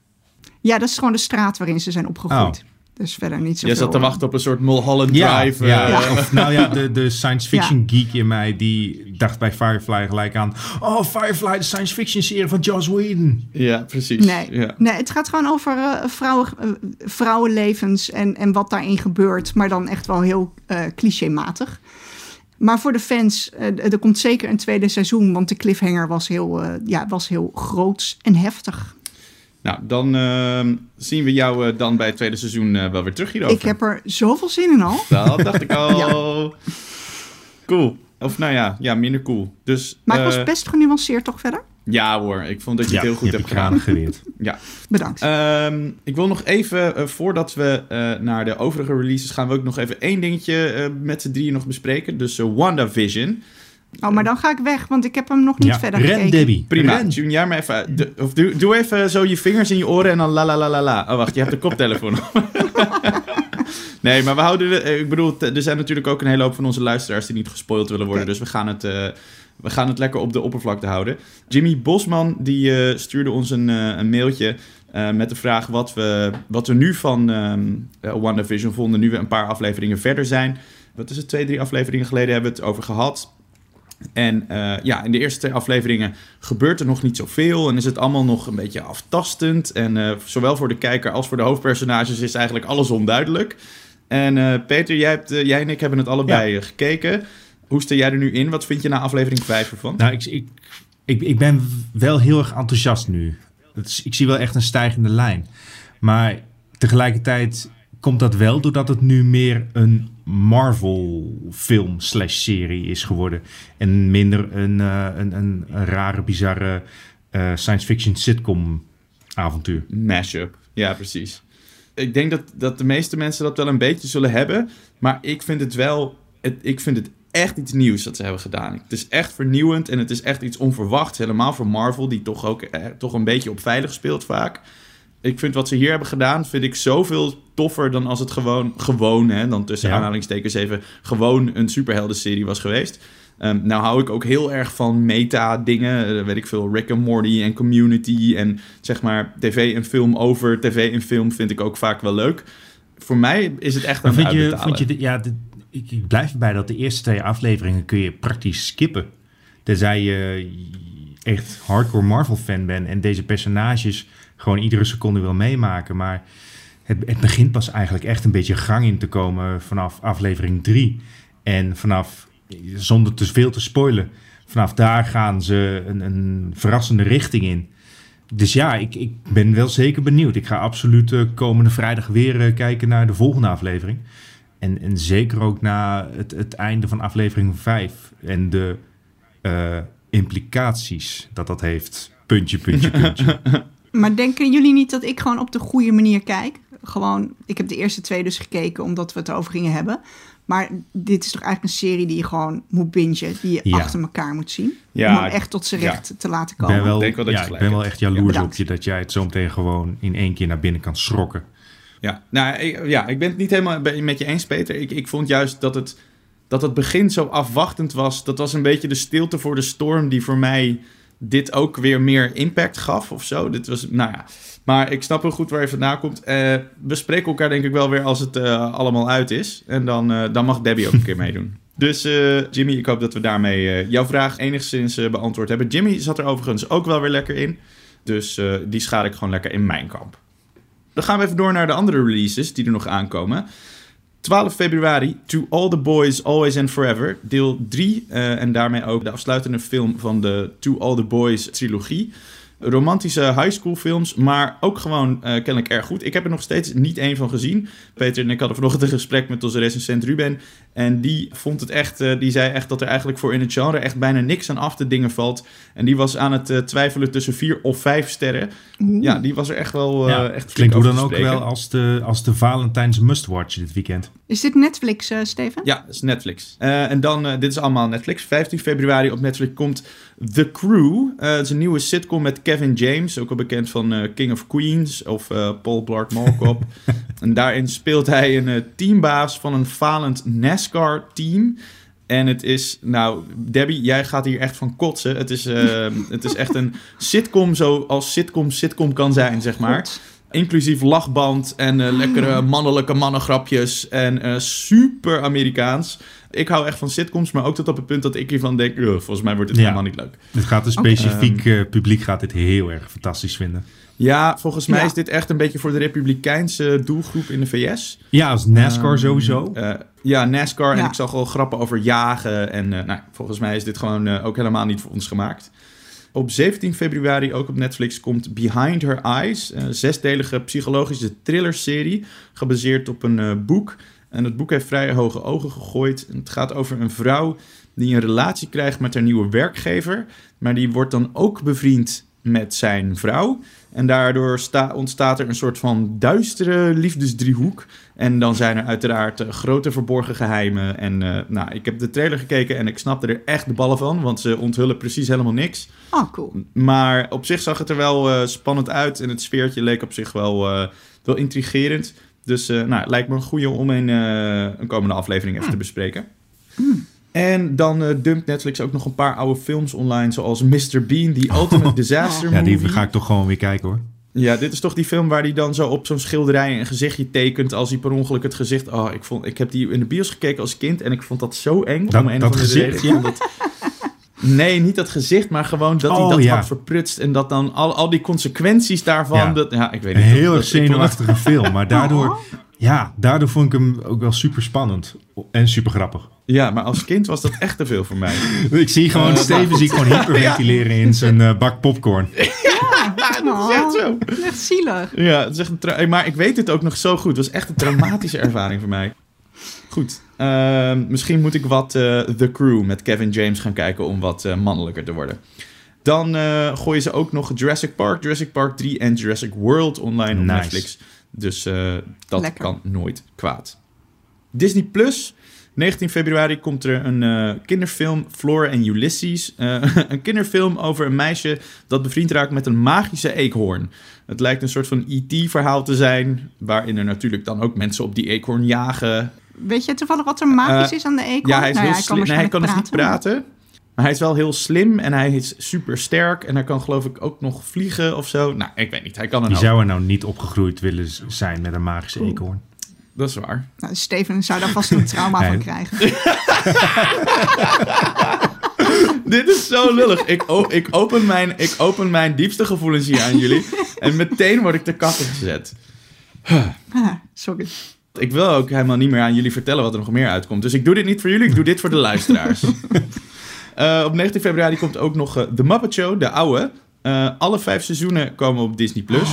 Ja, dat is gewoon de straat waarin ze zijn opgegroeid. Oh. Dus verder niet zo Jij zat te wachten op een soort Mulholland Drive. Ja, eh, Of, nou ja, de, de science fiction geek in mij, die dacht bij Firefly gelijk aan... Oh, Firefly, de science fiction serie van Joss Whedon. ja, precies. Nee, Ja. nee, het gaat gewoon over eh, vrouwen, eh, vrouwenlevens en, en wat daarin gebeurt. Maar dan echt wel heel eh clichématig. Maar voor de fans, eh, er komt zeker een tweede seizoen. Want de cliffhanger was heel, eh, ja, was heel groots en heftig. Nou, dan ehm, zien we jou eh, dan bij het tweede seizoen wel weer terug hierover. Ik heb er zoveel zin in al. Dat dacht ik al. Cool. Of nou ja, ja, minder cool. Dus, Maar ik eh, was best genuanceerd toch verder? Ja hoor, ik vond dat je het heel goed je hebt hebt je gedaan. geweerd. Ja. Bedankt. Ehm, ik wil nog even, eh, voordat we eh, naar de overige releases gaan, we ook nog even één dingetje eh, met z'n drieën nog bespreken. Dus WandaVision. oh, maar dan ga ik weg, want ik heb hem nog niet Ja, verder ren gekeken. Debbie. Prima, Ren. jij maar even. De- of doe, doe even zo je vingers in je oren en dan la la la la la. Oh wacht, je hebt de koptelefoon op. nee, maar we houden... de- ik bedoel, er zijn natuurlijk ook een hele hoop van onze luisteraars die niet gespoild willen worden. Dus we gaan, het, eh, we gaan het lekker op de oppervlakte houden. Jimmy Bosman die eh, stuurde ons een, eh, een mailtje eh, met de vraag wat we, wat we nu van ehm eh, WandaVision vonden. Nu we een paar afleveringen verder zijn. Wat is het? Twee, drie afleveringen geleden hebben we het over gehad. En ja, in de eerste twee afleveringen gebeurt er nog niet zoveel. En is het allemaal nog een beetje aftastend. En zowel voor de kijker als voor de hoofdpersonages is eigenlijk alles onduidelijk. En Peter, jij, hebt, jij en ik hebben het allebei gekeken. Hoe sta jij er nu in? Wat vind je na aflevering 5 ervan? Nou, ik, ik, ik, ik ben wel heel erg enthousiast nu. Is, ik zie wel echt een stijgende lijn. Maar tegelijkertijd komt dat wel doordat het nu meer een Marvel-film slash serie is geworden. En minder een, eh, een, een, een rare, bizarre eh, science fiction sitcom avontuur. Mashup. Ja, precies. Ik denk dat, dat de meeste mensen dat wel een beetje zullen hebben. Maar ik vind het wel... Het, ik vind het echt iets nieuws dat ze hebben gedaan. Het is echt vernieuwend en het is echt iets onverwachts. Helemaal voor Marvel, die toch ook eh, toch een beetje op veilig speelt vaak. Ik vind wat ze hier hebben gedaan, vind ik zoveel toffer dan als het gewoon, gewoon hè, dan tussen Ja. aanhalingstekens even, gewoon een superheldenserie was geweest. Ehm, nou hou ik ook heel erg van meta-dingen, eh, weet ik veel, Rick and Morty en Community en zeg maar tv en film over tv en film vind ik ook vaak wel leuk. Voor mij is het echt een vind je, uitbetalen. vind je de- ja, de- ik, blijf erbij dat de eerste twee afleveringen kun je praktisch skippen. Tenzij je echt hardcore Marvel-fan bent en deze personages gewoon iedere seconde wil meemaken. Maar het, het begint pas eigenlijk echt een beetje gang in te komen vanaf aflevering 3. En vanaf, zonder te veel te spoilen, vanaf daar gaan ze een, een verrassende richting in. Dus ja, ik, ik ben wel zeker benieuwd. Ik ga absoluut eh, komende vrijdag weer eh, kijken naar de volgende aflevering. En, en zeker ook na het, het einde van aflevering 5 en de eh, implicaties dat dat heeft. Puntje, puntje, puntje. Maar denken jullie niet dat ik gewoon op de goede manier kijk? Gewoon, ik heb de eerste twee dus gekeken omdat we het erover gingen hebben. Maar dit is toch eigenlijk een serie die je gewoon moet bingen, die je Ja. achter elkaar moet zien. Ja, om hem echt tot zijn ja. recht te laten Ik komen. ben wel, denk wel dat je ik ben wel echt jaloers Ja, op je dat jij het zo meteen gewoon in één keer naar binnen kan schrokken. Ja, nou, ik, ja, ik ben het niet helemaal met je eens, Peter. Ik, ik vond juist dat het, dat het begin zo afwachtend was. Dat was een beetje de stilte voor de storm die voor mij dit ook weer meer impact gaf of zo. Dit was, nou ja. Maar ik snap heel goed waar je vandaan komt. Eh, we spreken elkaar denk ik wel weer als het eh, allemaal uit is. En dan, eh, dan mag Debbie ook een keer meedoen. Dus Jimmy, ik hoop dat we daarmee jouw vraag enigszins beantwoord hebben. Jimmy zat er overigens ook wel weer lekker in. Dus die schaar ik gewoon lekker in mijn kamp. Dan gaan we even door naar de andere releases die er nog aankomen. 12 februari, To All the Boys, Always and Forever, deel 3. eh, en daarmee ook de afsluitende film van de To All the Boys trilogie. Romantische high school films, maar ook gewoon eh, kennelijk erg goed. Ik heb er nog steeds niet één van gezien. Peter en ik hadden vanochtend een gesprek met onze recensent Ruben. En die vond het echt, eh, die zei echt dat er eigenlijk voor in het genre echt bijna niks aan af te dingen valt. En die was aan het eh, twijfelen tussen vier of vijf sterren. Ja, die was er echt wel eh, Ja, echt Klinkt hoe dan ook wel als de, als de Valentijns must-watch dit weekend. Is dit Netflix, Steven? Ja, dat is Netflix. Eh, en dan, dit is allemaal Netflix. 15 februari op Netflix komt The Crew. Eh, het is een nieuwe sitcom met Kevin James, ook al bekend van eh, King of Queens of eh, Paul Blart Mall Cop. en daarin speelt hij een eh, teambaas van een falend NASCAR-team. En het is, nou, Debbie, jij gaat hier echt van kotsen. Het is, het is echt een sitcom zoals sitcom sitcom kan zijn, zeg maar. Inclusief lachband en lekkere mannelijke mannengrapjes. En super Amerikaans. Ik hou echt van sitcoms, maar ook tot op het punt dat ik hiervan denk... "Ugh, volgens mij wordt het Ja. helemaal niet leuk. Het gaat een specifiek eh, publiek gaat dit heel erg fantastisch vinden. Ja, volgens mij Ja. is dit echt een beetje voor de republikeinse doelgroep in de VS. Ja, als NASCAR Ehm, sowieso. Eh, ja, NASCAR. En ik zag al grappen over jagen. En eh, nou, volgens mij is dit gewoon ook helemaal niet voor ons gemaakt. Op 17 februari, ook op Netflix, komt Behind Her Eyes. Een zesdelige psychologische thrillerserie. Gebaseerd op een boek. En het boek heeft vrij hoge ogen gegooid. Het gaat over een vrouw die een relatie krijgt met haar nieuwe werkgever. Maar die wordt dan ook bevriend met zijn vrouw. En daardoor sta- ontstaat er een soort van duistere liefdesdriehoek. En dan zijn er uiteraard eh, grote verborgen geheimen. En eh, nou, ik heb de trailer gekeken en ik snapte er echt de ballen van. Want ze onthullen precies helemaal niks. Oh, cool. Maar op zich zag het er wel eh, spannend uit. En het sfeertje leek op zich wel, wel intrigerend. Dus eh, nou, lijkt me een goede om een, eh, een komende aflevering even te bespreken. En dan eh, dumpt Netflix ook nog een paar oude films online. Zoals Mr. Bean, The Ultimate Disaster Ja, die Movie. ga ik toch gewoon weer kijken hoor. Ja, dit is toch die film waar hij dan zo op zo'n schilderij een gezichtje tekent als hij per ongeluk het gezicht... Oh, ik, vond, ik heb die in de bios gekeken als kind en ik vond dat zo eng. Dat- om een dat gezicht, dat- Nee, niet dat gezicht, maar gewoon dat hij Oh, dat ja. had verprutst en dat dan al, al die consequenties daarvan... Ja. Dat, ja, ik weet Een niet. heel dat- erg zenuwachtige film. Maar daardoor, ja, daardoor vond ik hem ook wel super spannend. En super grappig. Ja, maar als kind was dat echt te veel voor mij. Ik zie gewoon Eh, Steven zie ik gewoon hyperventileren in zijn eh, bak popcorn. dat is echt zo. Echt zielig. Ja, het is echt een maar ik weet het ook nog zo goed. Het was echt een traumatische ervaring voor mij. Goed. Ehm, misschien moet ik wat eh, The Crew met Kevin James gaan kijken om wat eh, mannelijker te worden. Dan eh, gooien ze ook nog Jurassic Park, Jurassic Park 3 en Jurassic World online op Nice. Netflix. Dus eh, dat Lekker. kan nooit kwaad. Disney Plus. 19 februari komt er een eh, kinderfilm, Flora en Ulysses. Eh, een kinderfilm over een meisje dat bevriend raakt met een magische eekhoorn. Het lijkt een soort van E.T.-verhaal te zijn, waarin er natuurlijk dan ook mensen op die eekhoorn jagen. Weet je toevallig wat er magisch Eh, is aan de eekhoorn? Ja, hij is Nou heel kan. Nee, hij kan dus niet praten. Maar hij is wel heel slim en hij is super sterk. En hij kan geloof ik ook nog vliegen of zo. Nou, ik weet niet. Hij kan hoop. zou er nou niet opgegroeid willen zijn met een magische eekhoorn. Dat is waar. Nou, Steven zou daar vast een trauma Nee. van krijgen. Dit is zo lullig. Ik, ik, open mijn, ik open mijn diepste gevoelens hier aan jullie. En meteen word ik te kakken gezet. Ah, sorry. Ik wil ook helemaal niet meer aan jullie vertellen wat er nog meer uitkomt. Dus ik doe dit niet voor jullie, ik doe dit voor de luisteraars. Eh, op 19 februari komt ook nog eh, The Muppet Show, de oude. Eh, alle vijf seizoenen komen op Disney+. Plus.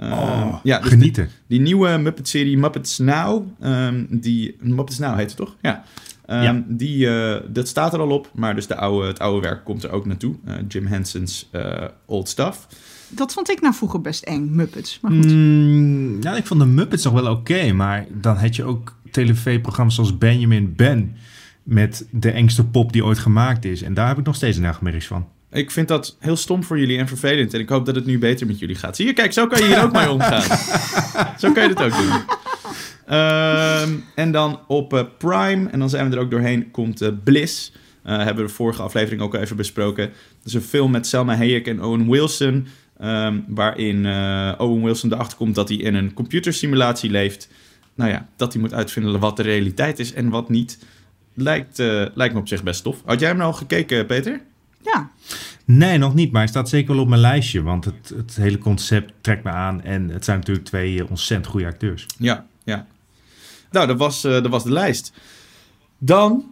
Oh, ja, dus genieten. Die nieuwe Muppet-serie Muppets Now, ehm, die, Muppets Now heet het toch? Ja. Ehm, Ja. Die, dat staat er al op, maar dus de oude, het oude werk komt er ook naartoe. Jim Henson's Old Stuff. Dat vond ik nou vroeger best eng, Muppets. Maar goed. Mm, ja, ik vond de Muppets nog wel oké. maar dan had je ook tv-programma's zoals Benjamin Ben. Met de engste pop die ooit gemaakt is. En daar heb ik nog steeds nachtmerries van. Ik vind dat heel stom voor jullie en vervelend. En ik hoop dat het nu beter met jullie gaat. Zie je, kijk, zo kan je hier ook mee omgaan. zo kan je dit ook doen. Ehm, en dan op eh, Prime, en dan zijn we er ook doorheen, komt eh, Bliss. Eh, hebben we de vorige aflevering ook al even besproken. Dat is een film met Selma Hayek en Owen Wilson. Ehm, waarin eh, Owen Wilson erachter komt dat hij in een computersimulatie leeft. Nou ja, dat hij moet uitvinden wat de realiteit is en wat niet. Lijkt, eh, lijkt me op zich best tof. Had jij hem nou al gekeken, Peter? Ja, Nee, nog niet. Maar hij staat zeker wel op mijn lijstje. Want het, het hele concept trekt me aan. En het zijn natuurlijk twee eh, ontzettend goede acteurs. Ja, ja. Nou, dat was, eh, dat was de lijst. Dan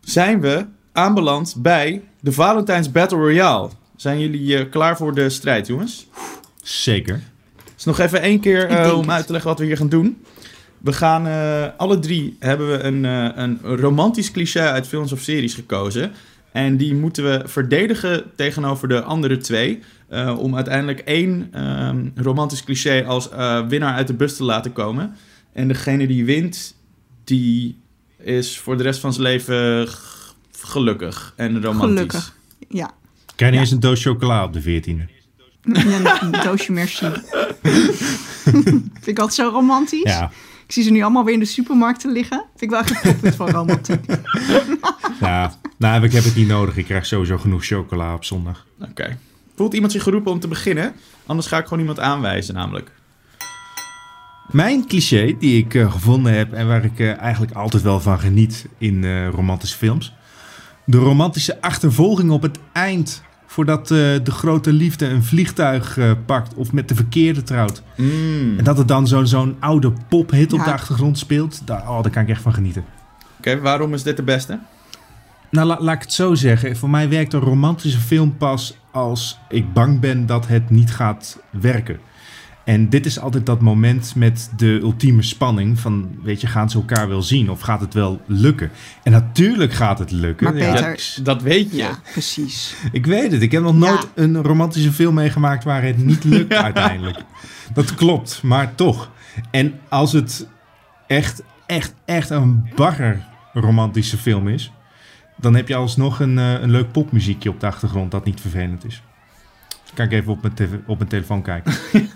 zijn we aanbeland bij de Valentijns Battle Royale. Zijn jullie eh, klaar voor de strijd, jongens? Zeker. Dus nog even één keer eh, om het. uit te leggen wat we hier gaan doen. We gaan, eh, alle drie hebben we een, eh, een romantisch cliché uit films of series gekozen. En die moeten we verdedigen tegenover de andere twee. eh, om uiteindelijk één ehm, romantisch cliché als eh, winnaar uit de bus te laten komen. En degene die wint, die is voor de rest van zijn leven gelukkig en romantisch. gelukkig. Ja. Krijg je Ja. eens een doos chocola op de 14e? Ja, een doosje merci. Vind ik altijd zo romantisch. Ja. Ik zie ze nu allemaal weer in de supermarkten liggen. Vind ik wel echt een toppunt van romantiek. ja. Nou, ik heb het niet nodig. Ik krijg sowieso genoeg chocola op zondag. Oké. Voelt iemand zich geroepen om te beginnen? Anders ga ik gewoon iemand aanwijzen namelijk. Mijn cliché die ik eh, gevonden heb en waar ik eh, eigenlijk altijd wel van geniet in eh, romantische films. De romantische achtervolging op het eind voordat eh, de grote liefde een vliegtuig eh, pakt of met de verkeerde trouwt. Mm. En dat het dan zo'n zo'n oude pophit op Ja. de achtergrond speelt. Daar, oh, daar kan ik echt van genieten. Oké, waarom is dit de beste? Nou, la- laat ik het zo zeggen. Voor mij werkt een romantische film pas als ik bang ben dat het niet gaat werken. En dit is altijd dat moment met de ultieme spanning van, weet je, gaan ze elkaar wel zien of gaat het wel lukken? En natuurlijk gaat het lukken. Maar Peter- Dat weet je. Ja, precies. ik weet het. Ik heb nog nooit Ja. een romantische film meegemaakt waar het niet lukt uiteindelijk. Dat klopt, maar toch. En als het echt, echt, echt een bagger romantische film is, dan heb je alsnog een, eh, een leuk popmuziekje op de achtergrond dat niet vervelend is. Kan ik even op mijn, tv op mijn telefoon kijken.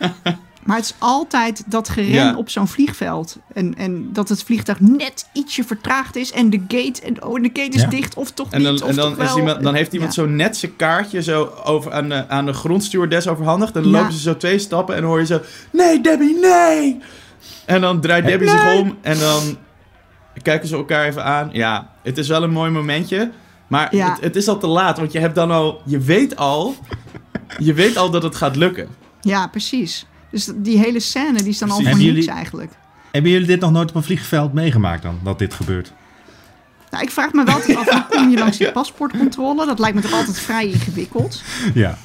Maar het is altijd dat geren Ja. op zo'n vliegveld. En, en dat het vliegtuig net ietsje vertraagd is. En de gate, en, oh, de gate is Ja. dicht of toch En dan, niet. Of en dan, toch is iemand, dan heeft iemand Ja. zo net zijn kaartje zo over aan, de, aan de grondstewardess overhandigd. En dan Ja. lopen ze zo twee stappen en dan hoor je zo... Nee, Debbie, nee! En dan draait Debbie zich om en dan kijken ze elkaar even aan. Ja, het is wel een mooi momentje. Maar Ja. het, het is al te laat, want je hebt dan al... Je weet al... Je weet al dat het gaat lukken. Ja, precies. Dus die hele scène die is dan al voor Hebben niets jullie- eigenlijk. Hebben jullie dit nog nooit op een vliegveld meegemaakt dan, dat dit gebeurt? Nou, ik vraag me wel af, hoe kom je langs die paspoortcontrole? Dat lijkt me toch altijd vrij ingewikkeld. Ja.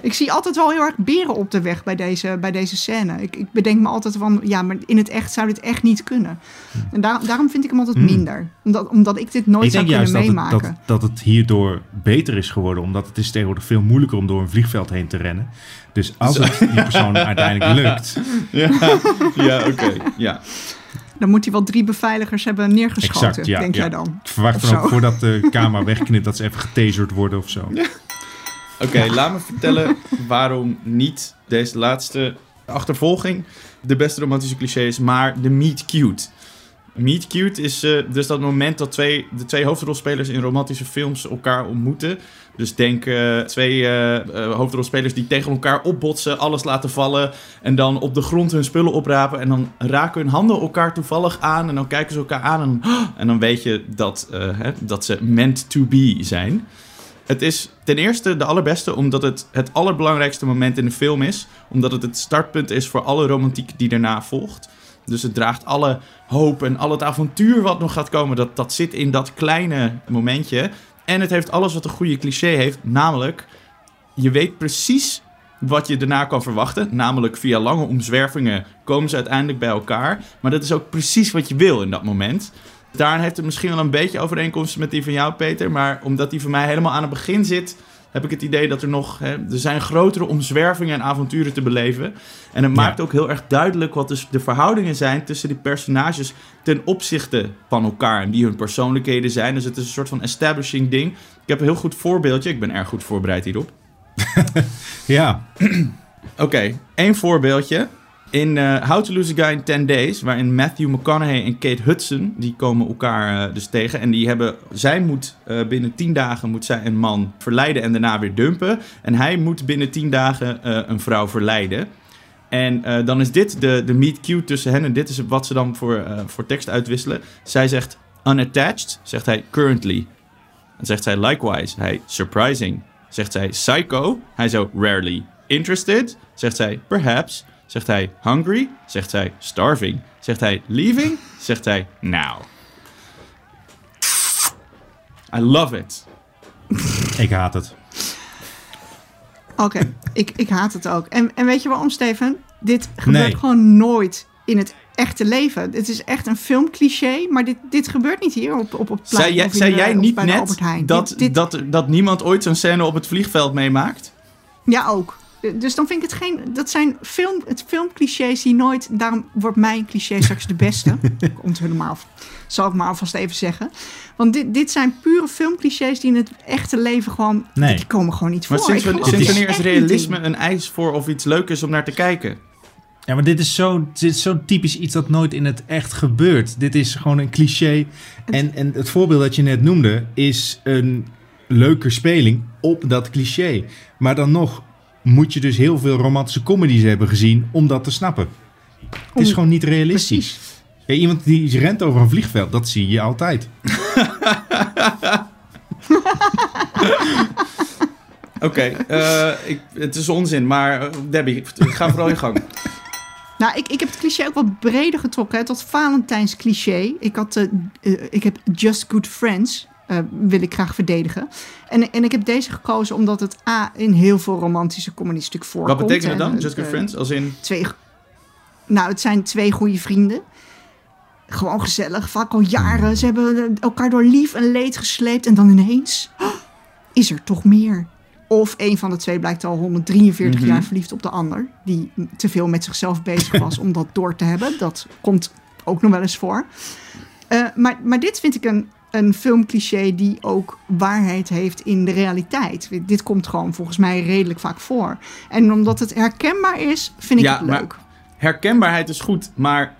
Ik zie altijd wel heel erg beren op de weg bij deze, bij deze scène. Ik, ik bedenk me altijd van, ja, maar in het echt zou dit echt niet kunnen. En daar, daarom vind ik hem altijd Hmm. minder. Omdat, omdat ik dit nooit ik zou denk kunnen juist dat het, meemaken. dat, dat het hierdoor beter is geworden. Omdat het is tegenwoordig veel moeilijker om door een vliegveld heen te rennen. Dus als het die persoon uiteindelijk lukt. Ja, ja oké. Ja. Dan moet hij wel drie beveiligers hebben neergeschoten, Exact, ja. denk ja. jij dan? Ik verwacht dan ook voordat de camera wegknipt dat ze even getaserd worden of zo. Oké, laat me vertellen waarom niet deze laatste achtervolging de beste romantische cliché is, maar de meet cute. Meet cute is eh, dus dat moment dat twee, de twee hoofdrolspelers in romantische films elkaar ontmoeten. Dus denk eh, twee eh, hoofdrolspelers die tegen elkaar opbotsen, alles laten vallen en dan op de grond hun spullen oprapen en dan raken hun handen elkaar toevallig aan en dan kijken ze elkaar aan en, en dan weet je dat, hè, dat ze meant to be zijn. Het is ten eerste de allerbeste omdat het het allerbelangrijkste moment in de film is. Omdat het het startpunt is voor alle romantiek die daarna volgt. Dus het draagt alle hoop en al het avontuur wat nog gaat komen. Dat, dat zit in dat kleine momentje. En het heeft alles wat een goede cliché heeft. Namelijk, je weet precies wat je daarna kan verwachten. Namelijk via lange omzwervingen komen ze uiteindelijk bij elkaar. Maar dat is ook precies wat je wil in dat moment. Daarin heeft het misschien wel een beetje overeenkomsten met die van jou, Peter. Maar omdat die van mij helemaal aan het begin zit, heb ik het idee dat er nog... Hè, er zijn grotere omzwervingen en avonturen te beleven. En het maakt ook heel erg duidelijk wat dus de verhoudingen zijn tussen die personages ten opzichte van elkaar. En wie hun persoonlijkheden zijn. Dus het is een soort van establishing ding. Ik heb een heel goed voorbeeldje. Ik ben erg goed voorbereid hierop. Ja, Oké, één voorbeeldje. In eh, How to Lose a Guy in 10 Days, waarin Matthew McConaughey en Kate Hudson, die komen elkaar eh, dus tegen. En die hebben, zij moet eh, binnen 10 dagen moet zij een man verleiden en daarna weer dumpen. En hij moet binnen 10 dagen een vrouw verleiden. En dan is dit de, de meet cute tussen hen. En dit is wat ze dan voor, voor tekst uitwisselen. Zij zegt unattached, zegt hij currently. Dan zegt zij likewise, hij surprising. Zegt zij psycho, hij zo rarely. Interested, zegt zij perhaps. Zegt hij hungry, zegt zij starving. Zegt hij leaving, zegt hij now. I love it. ik haat het. Oké, ik, ik haat het ook. En, en weet je waarom, Steven? Dit gebeurt Nee. gewoon nooit in het echte leven. Het is echt een filmcliché, maar dit, dit gebeurt niet hier op, op het plein. Zei jij, of in zei de- jij niet net Albert Heijn. dat, Dit- dit- Dat, dat niemand ooit zo'n scène op het vliegveld meemaakt? Ja, ook. Dus dan vind ik het geen... Dat zijn film, het filmclichés die nooit... Daarom wordt mijn cliché straks de beste. Komt helemaal... Zal ik maar alvast even zeggen. Want dit, dit zijn pure filmclichés die in het echte leven gewoon... Nee. Die komen gewoon niet voor. Maar sinds, Ik wanneer- geloof sinds er wanneer is realisme een eis voor of iets leuk is om naar te kijken? Ja, maar dit is zo, dit is zo typisch iets dat nooit in het echt gebeurt. Dit is gewoon een cliché. En, en het voorbeeld dat je net noemde is een leuke speling op dat cliché. Maar dan nog moet je dus heel veel romantische comedies hebben gezien om dat te snappen. Het is gewoon niet realistisch. Ja, iemand die rent over een vliegveld, dat zie je altijd. Oké, eh, ik- het is onzin, maar eh, Debbie, ga vooral in gang. Nou, ik, ik heb het cliché ook wat breder getrokken, hè, tot Valentijns cliché. Ik, had, eh, ik heb Just Good Friends, eh, wil ik graag verdedigen. En, en ik heb deze gekozen omdat het A, in heel veel romantische comedies natuurlijk voorkomt. Wat betekent En, dan, eh, Just Good eh, Friends? Als in... Twee, nou, het zijn twee goede vrienden. Gewoon gezellig, vaak al jaren. Ze hebben eh, elkaar door lief en leed gesleept. En dan ineens oh, is er toch meer. Of een van de twee blijkt al 143 Mhm. jaar verliefd op de ander. Die te veel met zichzelf bezig was om dat door te hebben. Dat komt ook nog wel eens voor. Eh, maar, maar dit vind ik een, een filmcliché die ook waarheid heeft in de realiteit. Dit komt gewoon volgens mij redelijk vaak voor. En omdat het herkenbaar is, vind ik Ja, het maar- leuk. Herkenbaarheid is goed, maar...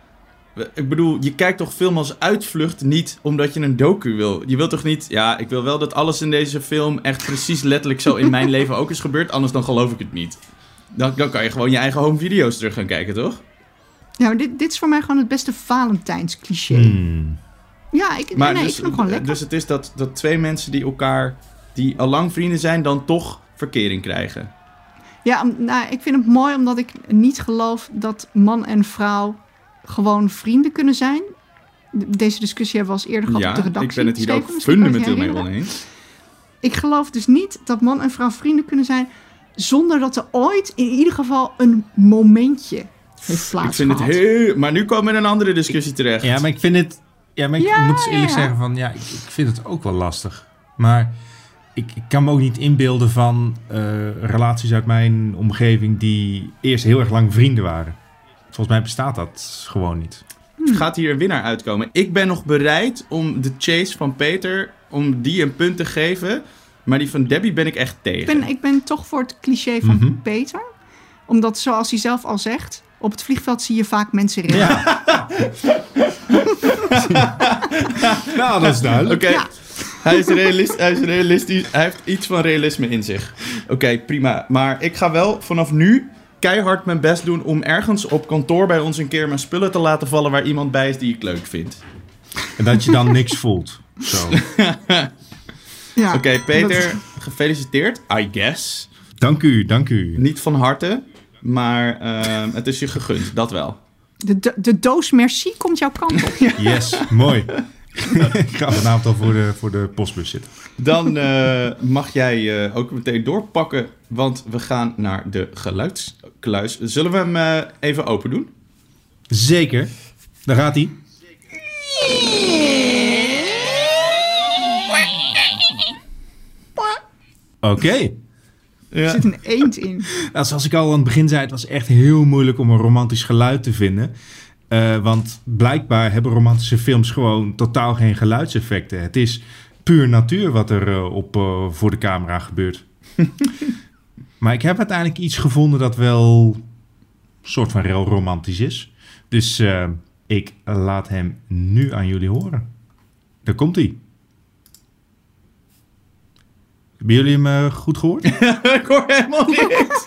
Ik bedoel, je kijkt toch film als uitvlucht niet omdat je een docu wil. Je wilt toch niet... Ja, ik wil wel dat alles in deze film echt precies letterlijk zo in mijn leven ook is gebeurd. Anders dan geloof ik het niet. Dan, dan kan je gewoon je eigen home video's terug gaan kijken, toch? Ja, maar dit, dit is voor mij gewoon het beste Valentijns cliché. Hmm. Ja, ik, Maar nee, dus, ik vind hem gewoon lekker. dus het is dat, dat twee mensen die elkaar... die al lang vrienden zijn, dan toch verkering krijgen. Ja, nou, ik vind het mooi omdat ik niet geloof dat man en vrouw gewoon vrienden kunnen zijn. De- Deze discussie hebben we al eens eerder gehad ja, op de redactie. ik ben het hier Steven, ook fundamenteel mee oneens. Ik geloof dus niet dat man en vrouw vrienden kunnen zijn zonder dat er ooit in ieder geval een momentje heeft Ik plaatsgehad. vind het heel... Maar nu komen we in een andere discussie terecht. Ja, maar ik vind het... Ja, maar ik Ja, moet eerlijk ja, zeggen van... Ja, ik, ik vind het ook wel lastig. Maar ik, ik kan me ook niet inbeelden van eh, relaties uit mijn omgeving... die eerst heel erg lang vrienden waren. Volgens mij bestaat dat gewoon niet. Gaat hier een winnaar uitkomen? Ik ben nog bereid om de chase van Peter... om die een punt te geven... Maar die van Debbie ben ik echt Ik tegen. ben, ik ben toch voor het cliché van Mhm. Peter. Omdat, zoals hij zelf al zegt, op het vliegveld zie je vaak mensen rennen. nou, dat is duidelijk. Oké, Ja. hij, is realist, hij is realistisch. Hij heeft iets van realisme in zich. Oké, prima. Maar ik ga wel vanaf nu keihard mijn best doen... om ergens op kantoor bij ons een keer mijn spullen te laten vallen... waar iemand bij is die ik leuk vind. En dat je dan niks voelt. Zo. Ja. Oké, Peter, gefeliciteerd. I guess. Dank u, dank u. Niet van harte, maar ehm, het is je gegund. Dat wel. De, de, de doos merci komt jouw kant op. Yes, mooi. ik ga vanavond al voor de, voor de postbus zitten. Dan eh, mag jij eh, ook meteen doorpakken, want we gaan naar de geluidskluis. Zullen we hem eh, even open doen? Zeker. Daar gaat hij. Oké. Er zit een eend in. Nou, zoals ik al aan het begin zei, het was echt heel moeilijk om een romantisch geluid te vinden. Eh, want blijkbaar hebben romantische films gewoon totaal geen geluidseffecten. Het is puur natuur wat er eh, op, eh, voor de camera gebeurt. maar ik heb uiteindelijk iets gevonden dat wel een soort van heel romantisch is. Dus ik laat hem nu aan jullie horen. Daar komt hij. Hebben jullie hem eh, goed gehoord? ik hoor helemaal niks.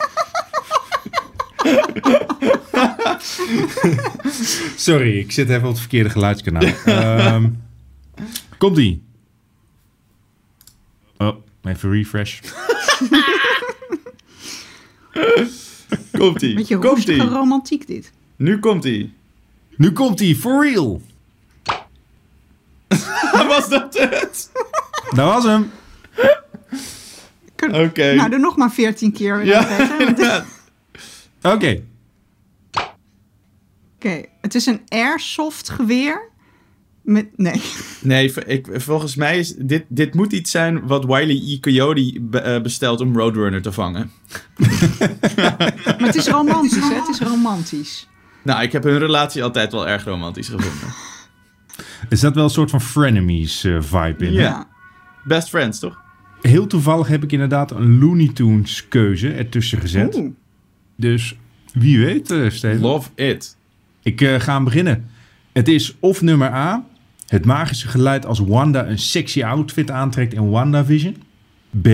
Sorry, ik zit even op het verkeerde geluidskanaal. Ehm komt ie. Oh, even refresh. Komt-ie. Beetje Komt-ie. roestige romantiek dit. Nu komt-ie. Nu komt ie, for real. Was dat het? Dat was hem. Oké. Nou, er nog maar veertien keer. Ja. Oké. Oké, het is een airsoft geweer. Met, nee, Nee, ik, volgens mij is dit, dit moet iets zijn wat Wiley E. Coyote be- eh, bestelt om Roadrunner te vangen. maar het is romantisch, hè? Het is romantisch. Nou, ik heb hun relatie altijd wel erg romantisch gevonden. Er zat wel een soort van frenemies eh, vibe in. hè? Ja. Best friends, toch? Heel toevallig heb ik inderdaad een Looney Tunes keuze ertussen gezet. Oeh. Dus wie weet, eh Steven. Love it. Ik eh, ga hem beginnen. Het is of nummer A, het magische geluid als Wanda een sexy outfit aantrekt in WandaVision. B,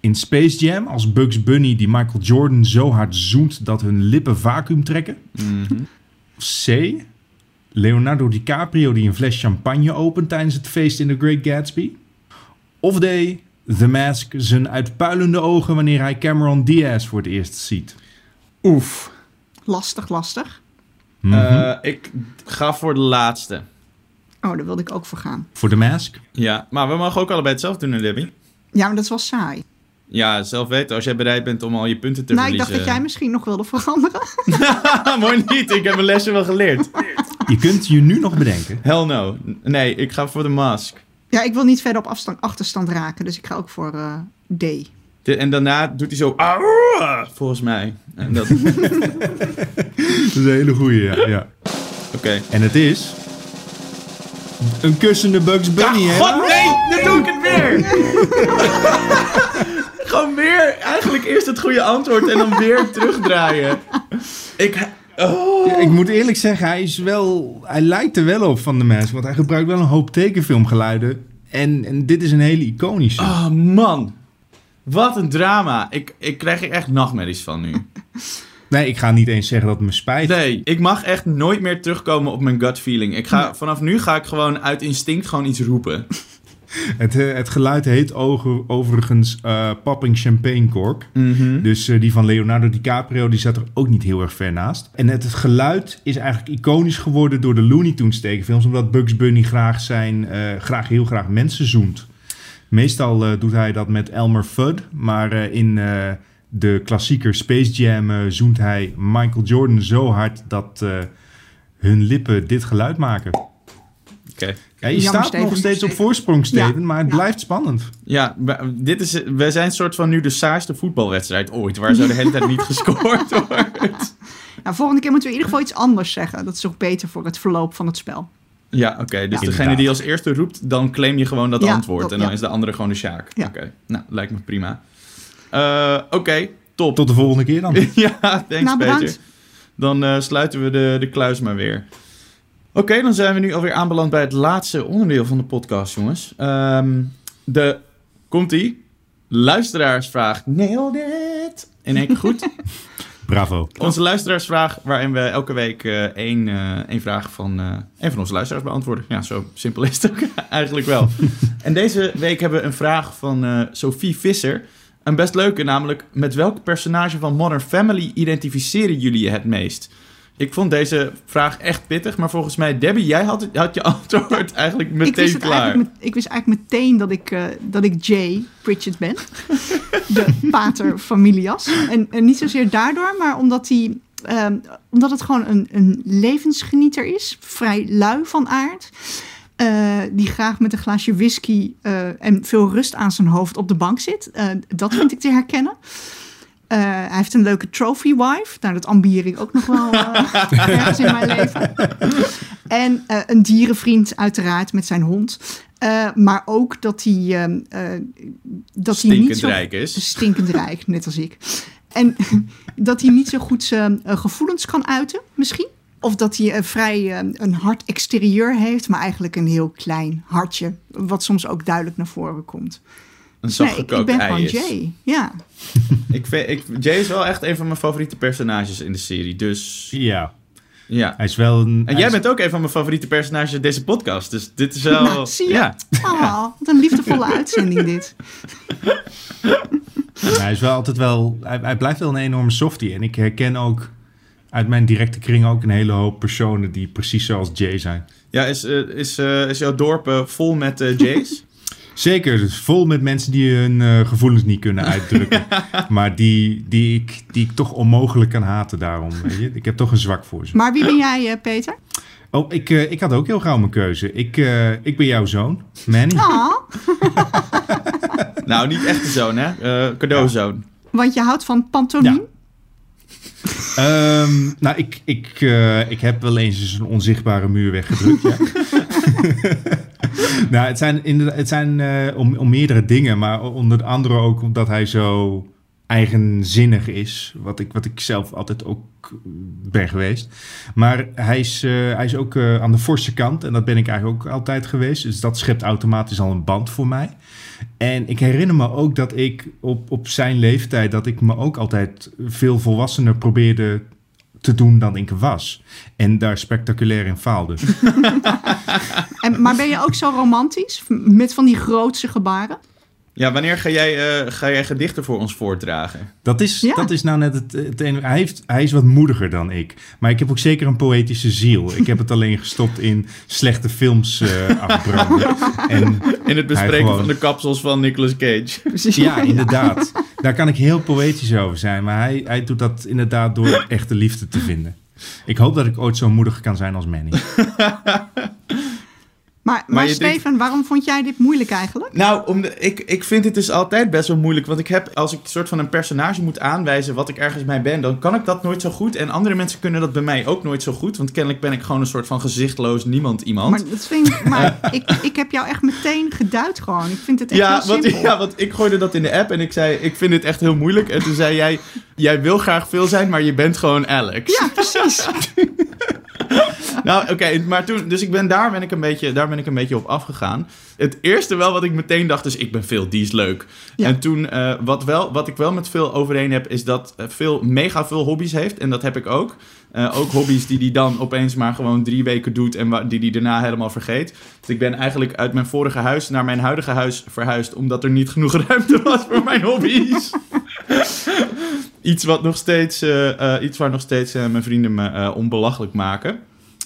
in Space Jam als Bugs Bunny die Michael Jordan zo hard zoent dat hun lippen vacuüm trekken. C. Leonardo DiCaprio die een fles champagne opent tijdens het feest in The Great Gatsby. Of D. The Mask zijn uitpuilende ogen wanneer hij Cameron Diaz voor het eerst ziet. Oef. Lastig, lastig. Mhm. Eh, ik ga voor de laatste. Oh, daar wilde ik ook voor gaan. voor The Mask. Ja, maar we mogen ook allebei hetzelfde doen, Debbie. Ja, maar dat is wel saai. Ja, zelf weten. Als jij bereid bent om al je punten te nou, ik dacht verliezen. dat jij misschien nog wilde veranderen. Mooi niet, ik heb mijn lesje wel geleerd. Je kunt je nu nog bedenken. Hell no. Nee, ik ga voor de mask. Ja, ik wil niet verder op afstand, achterstand raken, dus ik ga ook voor eh, D. De- en daarna doet hij zo... "Ah", volgens mij. En dat... Dat is een hele goeie, ja. ja. Oké. En het is... Een kussende Bugs Bunny, hè? God, nee! Dan doe ik het weer! Gewoon weer eigenlijk eerst het goede antwoord en dan weer terugdraaien. Ik... Oh. Ik moet eerlijk zeggen, hij, is wel, hij lijkt er wel op van de Mask. Want hij gebruikt wel een hoop tekenfilmgeluiden. En, en dit is een hele iconische. Oh, man. Wat een drama. Ik, ik krijg er echt nachtmerries van nu. Nee, ik ga niet eens zeggen dat het me spijt. Nee, ik mag echt nooit meer terugkomen op mijn gut feeling. Ik ga, vanaf nu ga ik gewoon uit instinct gewoon iets roepen. Het, eh, het geluid heet overigens eh, Popping Champagne Cork. Dus eh, die van Leonardo DiCaprio, die zat er ook niet heel erg ver naast. En het, het geluid is eigenlijk iconisch geworden door de Looney Tunes tekenfilms. Omdat Bugs Bunny graag, zijn, graag heel graag mensen zoent. Meestal doet hij dat met Elmer Fudd. Maar in de klassieker Space Jam zoent hij Michael Jordan zo hard dat hun lippen dit geluid maken. Oké. Ja, je Jammer, staat Steven. nog steeds op voorsprong, Steven, Ja, maar het ja. blijft spannend. Ja, we- dit is, we zijn soort van nu de saaiste voetbalwedstrijd ooit. Waar zo de hele tijd niet gescoord wordt. Nou, volgende keer moeten we in ieder geval iets anders zeggen. Dat is ook beter voor het verloop van het spel. Ja, oké. dus Ja. degene die als eerste roept, dan claim je gewoon dat Ja, antwoord. dat- en dan ja. is de andere gewoon de Sjaak. Ja. Oké, nou, lijkt me prima. Eh, oké, top. Tot de volgende keer dan. ja, thanks Nou. Dan eh, sluiten we de, de kluis maar weer. Oké, dan zijn we nu alweer aanbeland bij het laatste onderdeel van de podcast, jongens. Ehm, de, komt-ie, luisteraarsvraag. Nailed it! In één keer goed. Bravo. Onze luisteraarsvraag, waarin we elke week eh, één, één vraag van eh één van onze luisteraars beantwoorden. Ja, zo simpel is het ook eigenlijk wel. en deze week hebben we een vraag van Sophie Visser. Een best leuke, namelijk met welk personage van Modern Family identificeren jullie je het meest? Ik vond deze vraag echt pittig, maar volgens mij, Debbie, jij had, had je antwoord eigenlijk ik, meteen wist klaar. eigenlijk met- ik wist eigenlijk meteen dat ik, eh, dat ik Jay Pritchett ben. de pater familias. En, en niet zozeer daardoor, maar omdat, hij, ehm, omdat het gewoon een, een levensgenieter is. Vrij lui van aard. eh, die graag met een glaasje whisky eh, en veel rust aan zijn hoofd op de bank zit. Dat vind ik te herkennen. Eh, hij heeft een leuke trophy wife. Nou, dat ambieer ik ook nog wel ergens in mijn leven. En eh, een dierenvriend uiteraard met zijn hond. Maar ook dat hij, ehm, eh, dat hij Stinkend niet zo rijk is. stinkend rijk, net als ik. En dat hij niet zo goed zijn gevoelens kan uiten, misschien. Of dat hij vrij een hard exterieur heeft, maar eigenlijk een heel klein hartje. Wat soms ook duidelijk naar voren komt. Een Nee, ik, ik zachtgekookt ben ei gewoon is. Jay. Ja. Ik vind, ik, Jay is wel echt een van mijn favoriete personages in de serie, dus Ja, ja. hij is wel een... En jij is- bent ook een van mijn favoriete personages in deze podcast. Dus dit is wel. Nou, zie je? Ja. Oh, wat een liefdevolle uitzending dit. Hij is wel altijd wel... Hij, hij blijft wel een enorme softie. En ik herken ook uit mijn directe kring ook een hele hoop personen die precies zoals Jay zijn. Ja, is, eh, is, eh, is jouw dorp eh, vol met eh, Jays? Zeker, dus vol met mensen die hun eh, gevoelens niet kunnen uitdrukken. maar die, die, ik, die ik toch onmogelijk kan haten daarom. Weet je? Ik heb toch een zwak voor ze. Maar wie ben jij, eh, Peter? Oh, ik, eh, ik had ook heel gauw mijn keuze. Ik, eh, ik ben jouw zoon, Manny. Ah, nou, niet echt de zoon, hè? Eh cadeauzoon. want je houdt van pantomime. Ehm, nou, ik, ik, eh, ik heb wel eens eens een onzichtbare muur weggedrukt. Ja. nou, het zijn, het zijn eh, om, om meerdere dingen, maar onder andere ook omdat hij zo eigenzinnig is, wat ik, wat ik zelf altijd ook ben geweest. Maar hij is, eh, hij is ook eh, aan de forse kant en dat ben ik eigenlijk ook altijd geweest. Dus dat schept automatisch al een band voor mij. En ik herinner me ook dat ik op, op zijn leeftijd, dat ik me ook altijd veel volwassener probeerde te doen dan ik was. En daar spectaculair in faalde. En, maar ben je ook zo romantisch? Met van die grootse gebaren? Ja, wanneer ga jij, eh, ga jij gedichten voor ons voordragen? Dat is, Ja. dat is nou net het, het enige. Hij, heeft, hij is wat moediger dan ik. Maar ik heb ook zeker een poëtische ziel. Ik heb het alleen gestopt in slechte films eh afbranden. En In het bespreken gewoon- van de kapsels van Nicolas Cage. Precies. Ja, inderdaad. Daar kan ik heel poëtisch over zijn. Maar hij, hij doet dat inderdaad door echte liefde te vinden. Ik hoop dat ik ooit zo moedig kan zijn als Manny. Maar, maar, denkt- Steven, waarom vond jij dit moeilijk eigenlijk? Nou, om de, ik, ik vind het dus altijd best wel moeilijk. Want ik heb, als ik een soort van een personage moet aanwijzen wat ik ergens mee ben, dan kan ik dat nooit zo goed. En andere mensen kunnen dat bij mij ook nooit zo goed. Want kennelijk ben ik gewoon een soort van gezichtloos niemand iemand. Maar, dat vind ik, maar ik, ik heb jou echt meteen geduid gewoon. Ik vind het echt ja, heel want, simpel. ja, want ik gooide dat in de app en ik zei, ik vind dit echt heel moeilijk. En toen zei jij, jij wil graag veel zijn, maar je bent gewoon Alex. Ja, precies. Nou, oké, maar toen, dus ik ben daar ben ik een beetje, daar ben ik een beetje op afgegaan. Het eerste wel wat ik meteen dacht is, ik ben veel, die is leuk. Ja. En toen, eh, wat, wel, wat ik wel met veel overeen heb, is dat eh, veel, mega veel hobby's heeft. En dat heb ik ook. Eh, ook hobby's die hij dan opeens maar gewoon drie weken doet en die hij daarna helemaal vergeet. Dus ik ben eigenlijk uit mijn vorige huis naar mijn huidige huis verhuisd, omdat er niet genoeg ruimte was voor mijn hobby's. iets, wat nog steeds, eh, eh, iets waar nog steeds eh, mijn vrienden me onbelachelijk maken.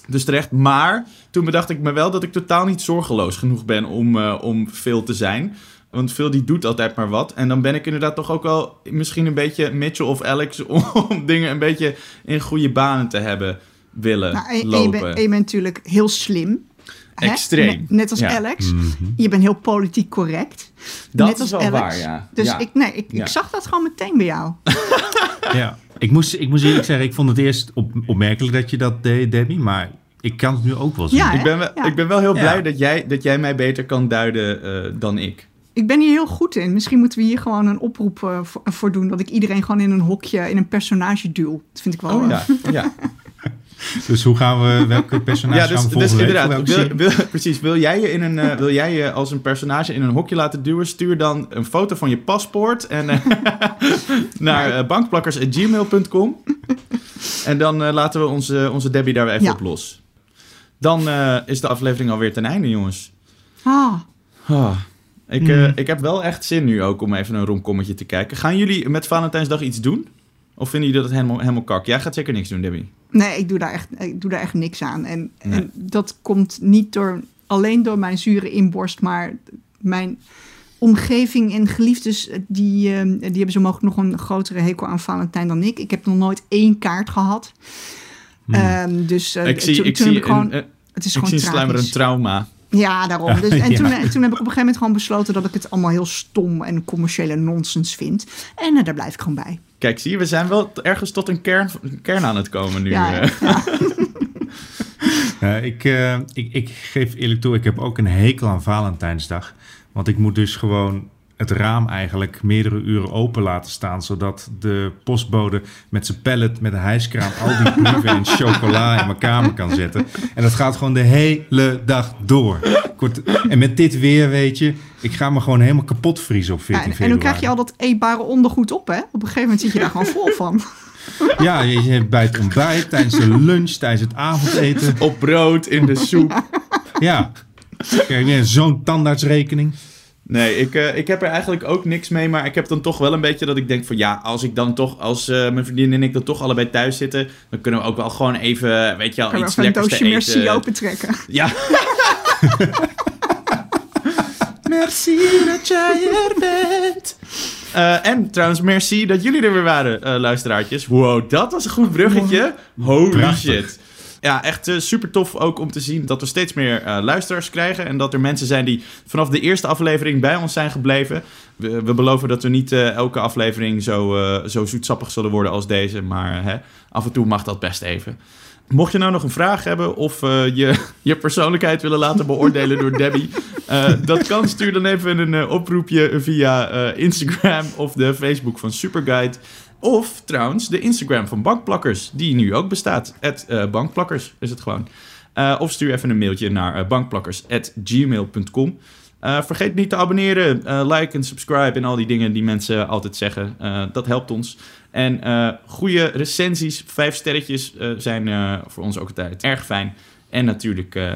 Dus terecht. Maar toen bedacht ik me wel dat ik totaal niet zorgeloos genoeg ben om, eh, om veel te zijn. Want veel die doet altijd maar wat. En dan ben ik inderdaad toch ook wel misschien een beetje Mitchell of Alex om, om dingen een beetje in goede banen te hebben willen Nou, en, en je, lopen. bent, en je bent natuurlijk heel slim. Extreem. Net, net als Ja. Alex. Je bent heel politiek correct. Dat net is als wel Alex. waar, ja. Dus Ja. ik, nee, ik, Ja. ik zag dat gewoon meteen bij jou. Ja. Ik moest, ik moest eerlijk zeggen, ik vond het eerst op, opmerkelijk dat je dat deed, Debbie. Maar ik kan het nu ook wel zien. Ja, ik, ben wel, Ja. ik ben wel heel Ja. blij dat jij, dat jij mij beter kan duiden eh, dan ik. Ik ben hier heel goed in. Misschien moeten we hier gewoon een oproep eh, voor, voor doen. Dat ik iedereen gewoon in een hokje, in een personage duw. Dat vind ik wel. Oh ja, ja. Dus hoe gaan we, welke personage Ja, gaan dus, we dus inderdaad, wil, wil- precies. Wil jij, je in een, eh, wil jij je als een personage in een hokje laten duwen? Stuur dan een foto van je paspoort en, eh, naar uh, bankplakkers.gmail.com. En dan eh, laten we onze, onze Debbie daar weer even Ja. op los. Dan eh, is de aflevering alweer ten einde, jongens. Ah, Ah, ik, Hmm. eh, ik heb wel echt zin nu ook om even een romkommetje te kijken. Gaan jullie met Valentijnsdag iets doen? Of vinden jullie dat helemaal, helemaal kak? Jij gaat zeker niks doen, Debbie. Nee, ik doe daar echt, ik doe daar echt niks aan. En, Nee. en dat komt niet door, alleen door mijn zure inborst, maar mijn omgeving en geliefdes, die, eh, die hebben zo mogelijk nog een grotere hekel aan Valentijn dan ik. Ik heb nog nooit één kaart gehad. Ehm, dus eh, Hmm. ik zie, toen, ik toen zie, ik gewoon, een, eh, het is ik gewoon zie een trauma. Ja, daarom. Dus, en Ja. toen, en toen heb ik op een gegeven moment gewoon besloten dat ik het allemaal heel stom en commerciële nonsens vind. En eh, daar blijf ik gewoon bij. Kijk, zie je, we zijn wel ergens tot een kern, een kern aan het komen nu. Ja, eh. ja. Eh, ik, eh, ik, ik geef eerlijk toe, ik heb ook een hekel aan Valentijnsdag. Want ik moet dus gewoon het raam eigenlijk meerdere uren open laten staan... zodat de postbode met zijn pallet, met een hijskraan... al die brieven en chocola in mijn kamer kan zetten. En dat gaat gewoon de hele dag door. Kort, en met dit weer, weet je, ik ga me gewoon helemaal kapot vriezen op 14 Ja, en, en februari. dan krijg je al dat eetbare ondergoed op, hè? Op een gegeven moment zit je daar gewoon vol van. Ja, je hebt bij het ontbijt, tijdens de lunch, tijdens het avondeten. Op brood, in de soep. Ja, kijk, zo'n tandartsrekening. Nee, ik, eh, ik heb er eigenlijk ook niks mee. Maar ik heb dan toch wel een beetje dat ik denk van... Ja, als ik dan toch, als eh, mijn vriendin en ik dan toch allebei thuis zitten... dan kunnen we ook wel gewoon even, weet je wel, je iets een lekkers te doosje eten. merci opentrekken. Ja. merci dat jij er bent. Eh, en trouwens, merci dat jullie er weer waren, eh, luisteraartjes. Wow, dat was een goed bruggetje. Holy Prachtig. shit. Ja, echt super tof ook om te zien dat we steeds meer eh, luisteraars krijgen. En dat er mensen zijn die vanaf de eerste aflevering bij ons zijn gebleven. We, we beloven dat we niet eh, elke aflevering zo, eh, zo zoetsappig zullen worden als deze. Maar eh, hè, af en toe mag dat best even. Mocht je nou nog een vraag hebben of eh, je, je persoonlijkheid willen laten beoordelen door Debbie, eh, dat kan. Stuur dan even een eh, oproepje via eh, Instagram of de Facebook van Superguide. Of trouwens de Instagram van Bankplakkers, die nu ook bestaat. Het Bankplakkers is het gewoon. Eh, of stuur even een mailtje naar eh, bankplakkers.gmail.com. Eh, vergeet niet te abonneren, eh, like en subscribe en al die dingen die mensen altijd zeggen. Eh, dat helpt ons. En eh, goede recensies, vijf sterretjes eh, zijn eh, voor ons ook altijd erg fijn. En natuurlijk eh,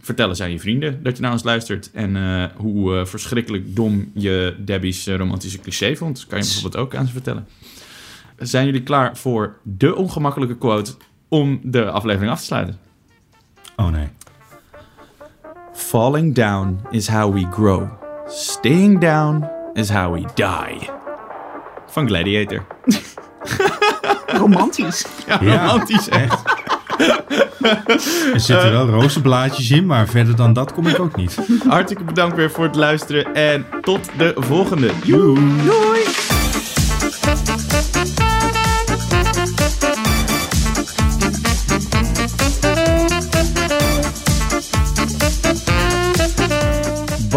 vertellen aan je vrienden dat je naar ons luistert. En eh, hoe eh, verschrikkelijk dom je Debbie's eh, romantische cliché vond. Kan je bijvoorbeeld ook aan ze vertellen. Zijn jullie klaar voor de ongemakkelijke quote om de aflevering af te sluiten? Oh nee. Falling down is how we grow. Staying down is how we die. Van Gladiator. Romantisch. Ja, Ja, romantisch. echt. Er zitten wel rozenblaadjes in, maar verder dan dat kom ik ook niet. Hartelijk bedankt weer voor het luisteren en tot de volgende. Doei!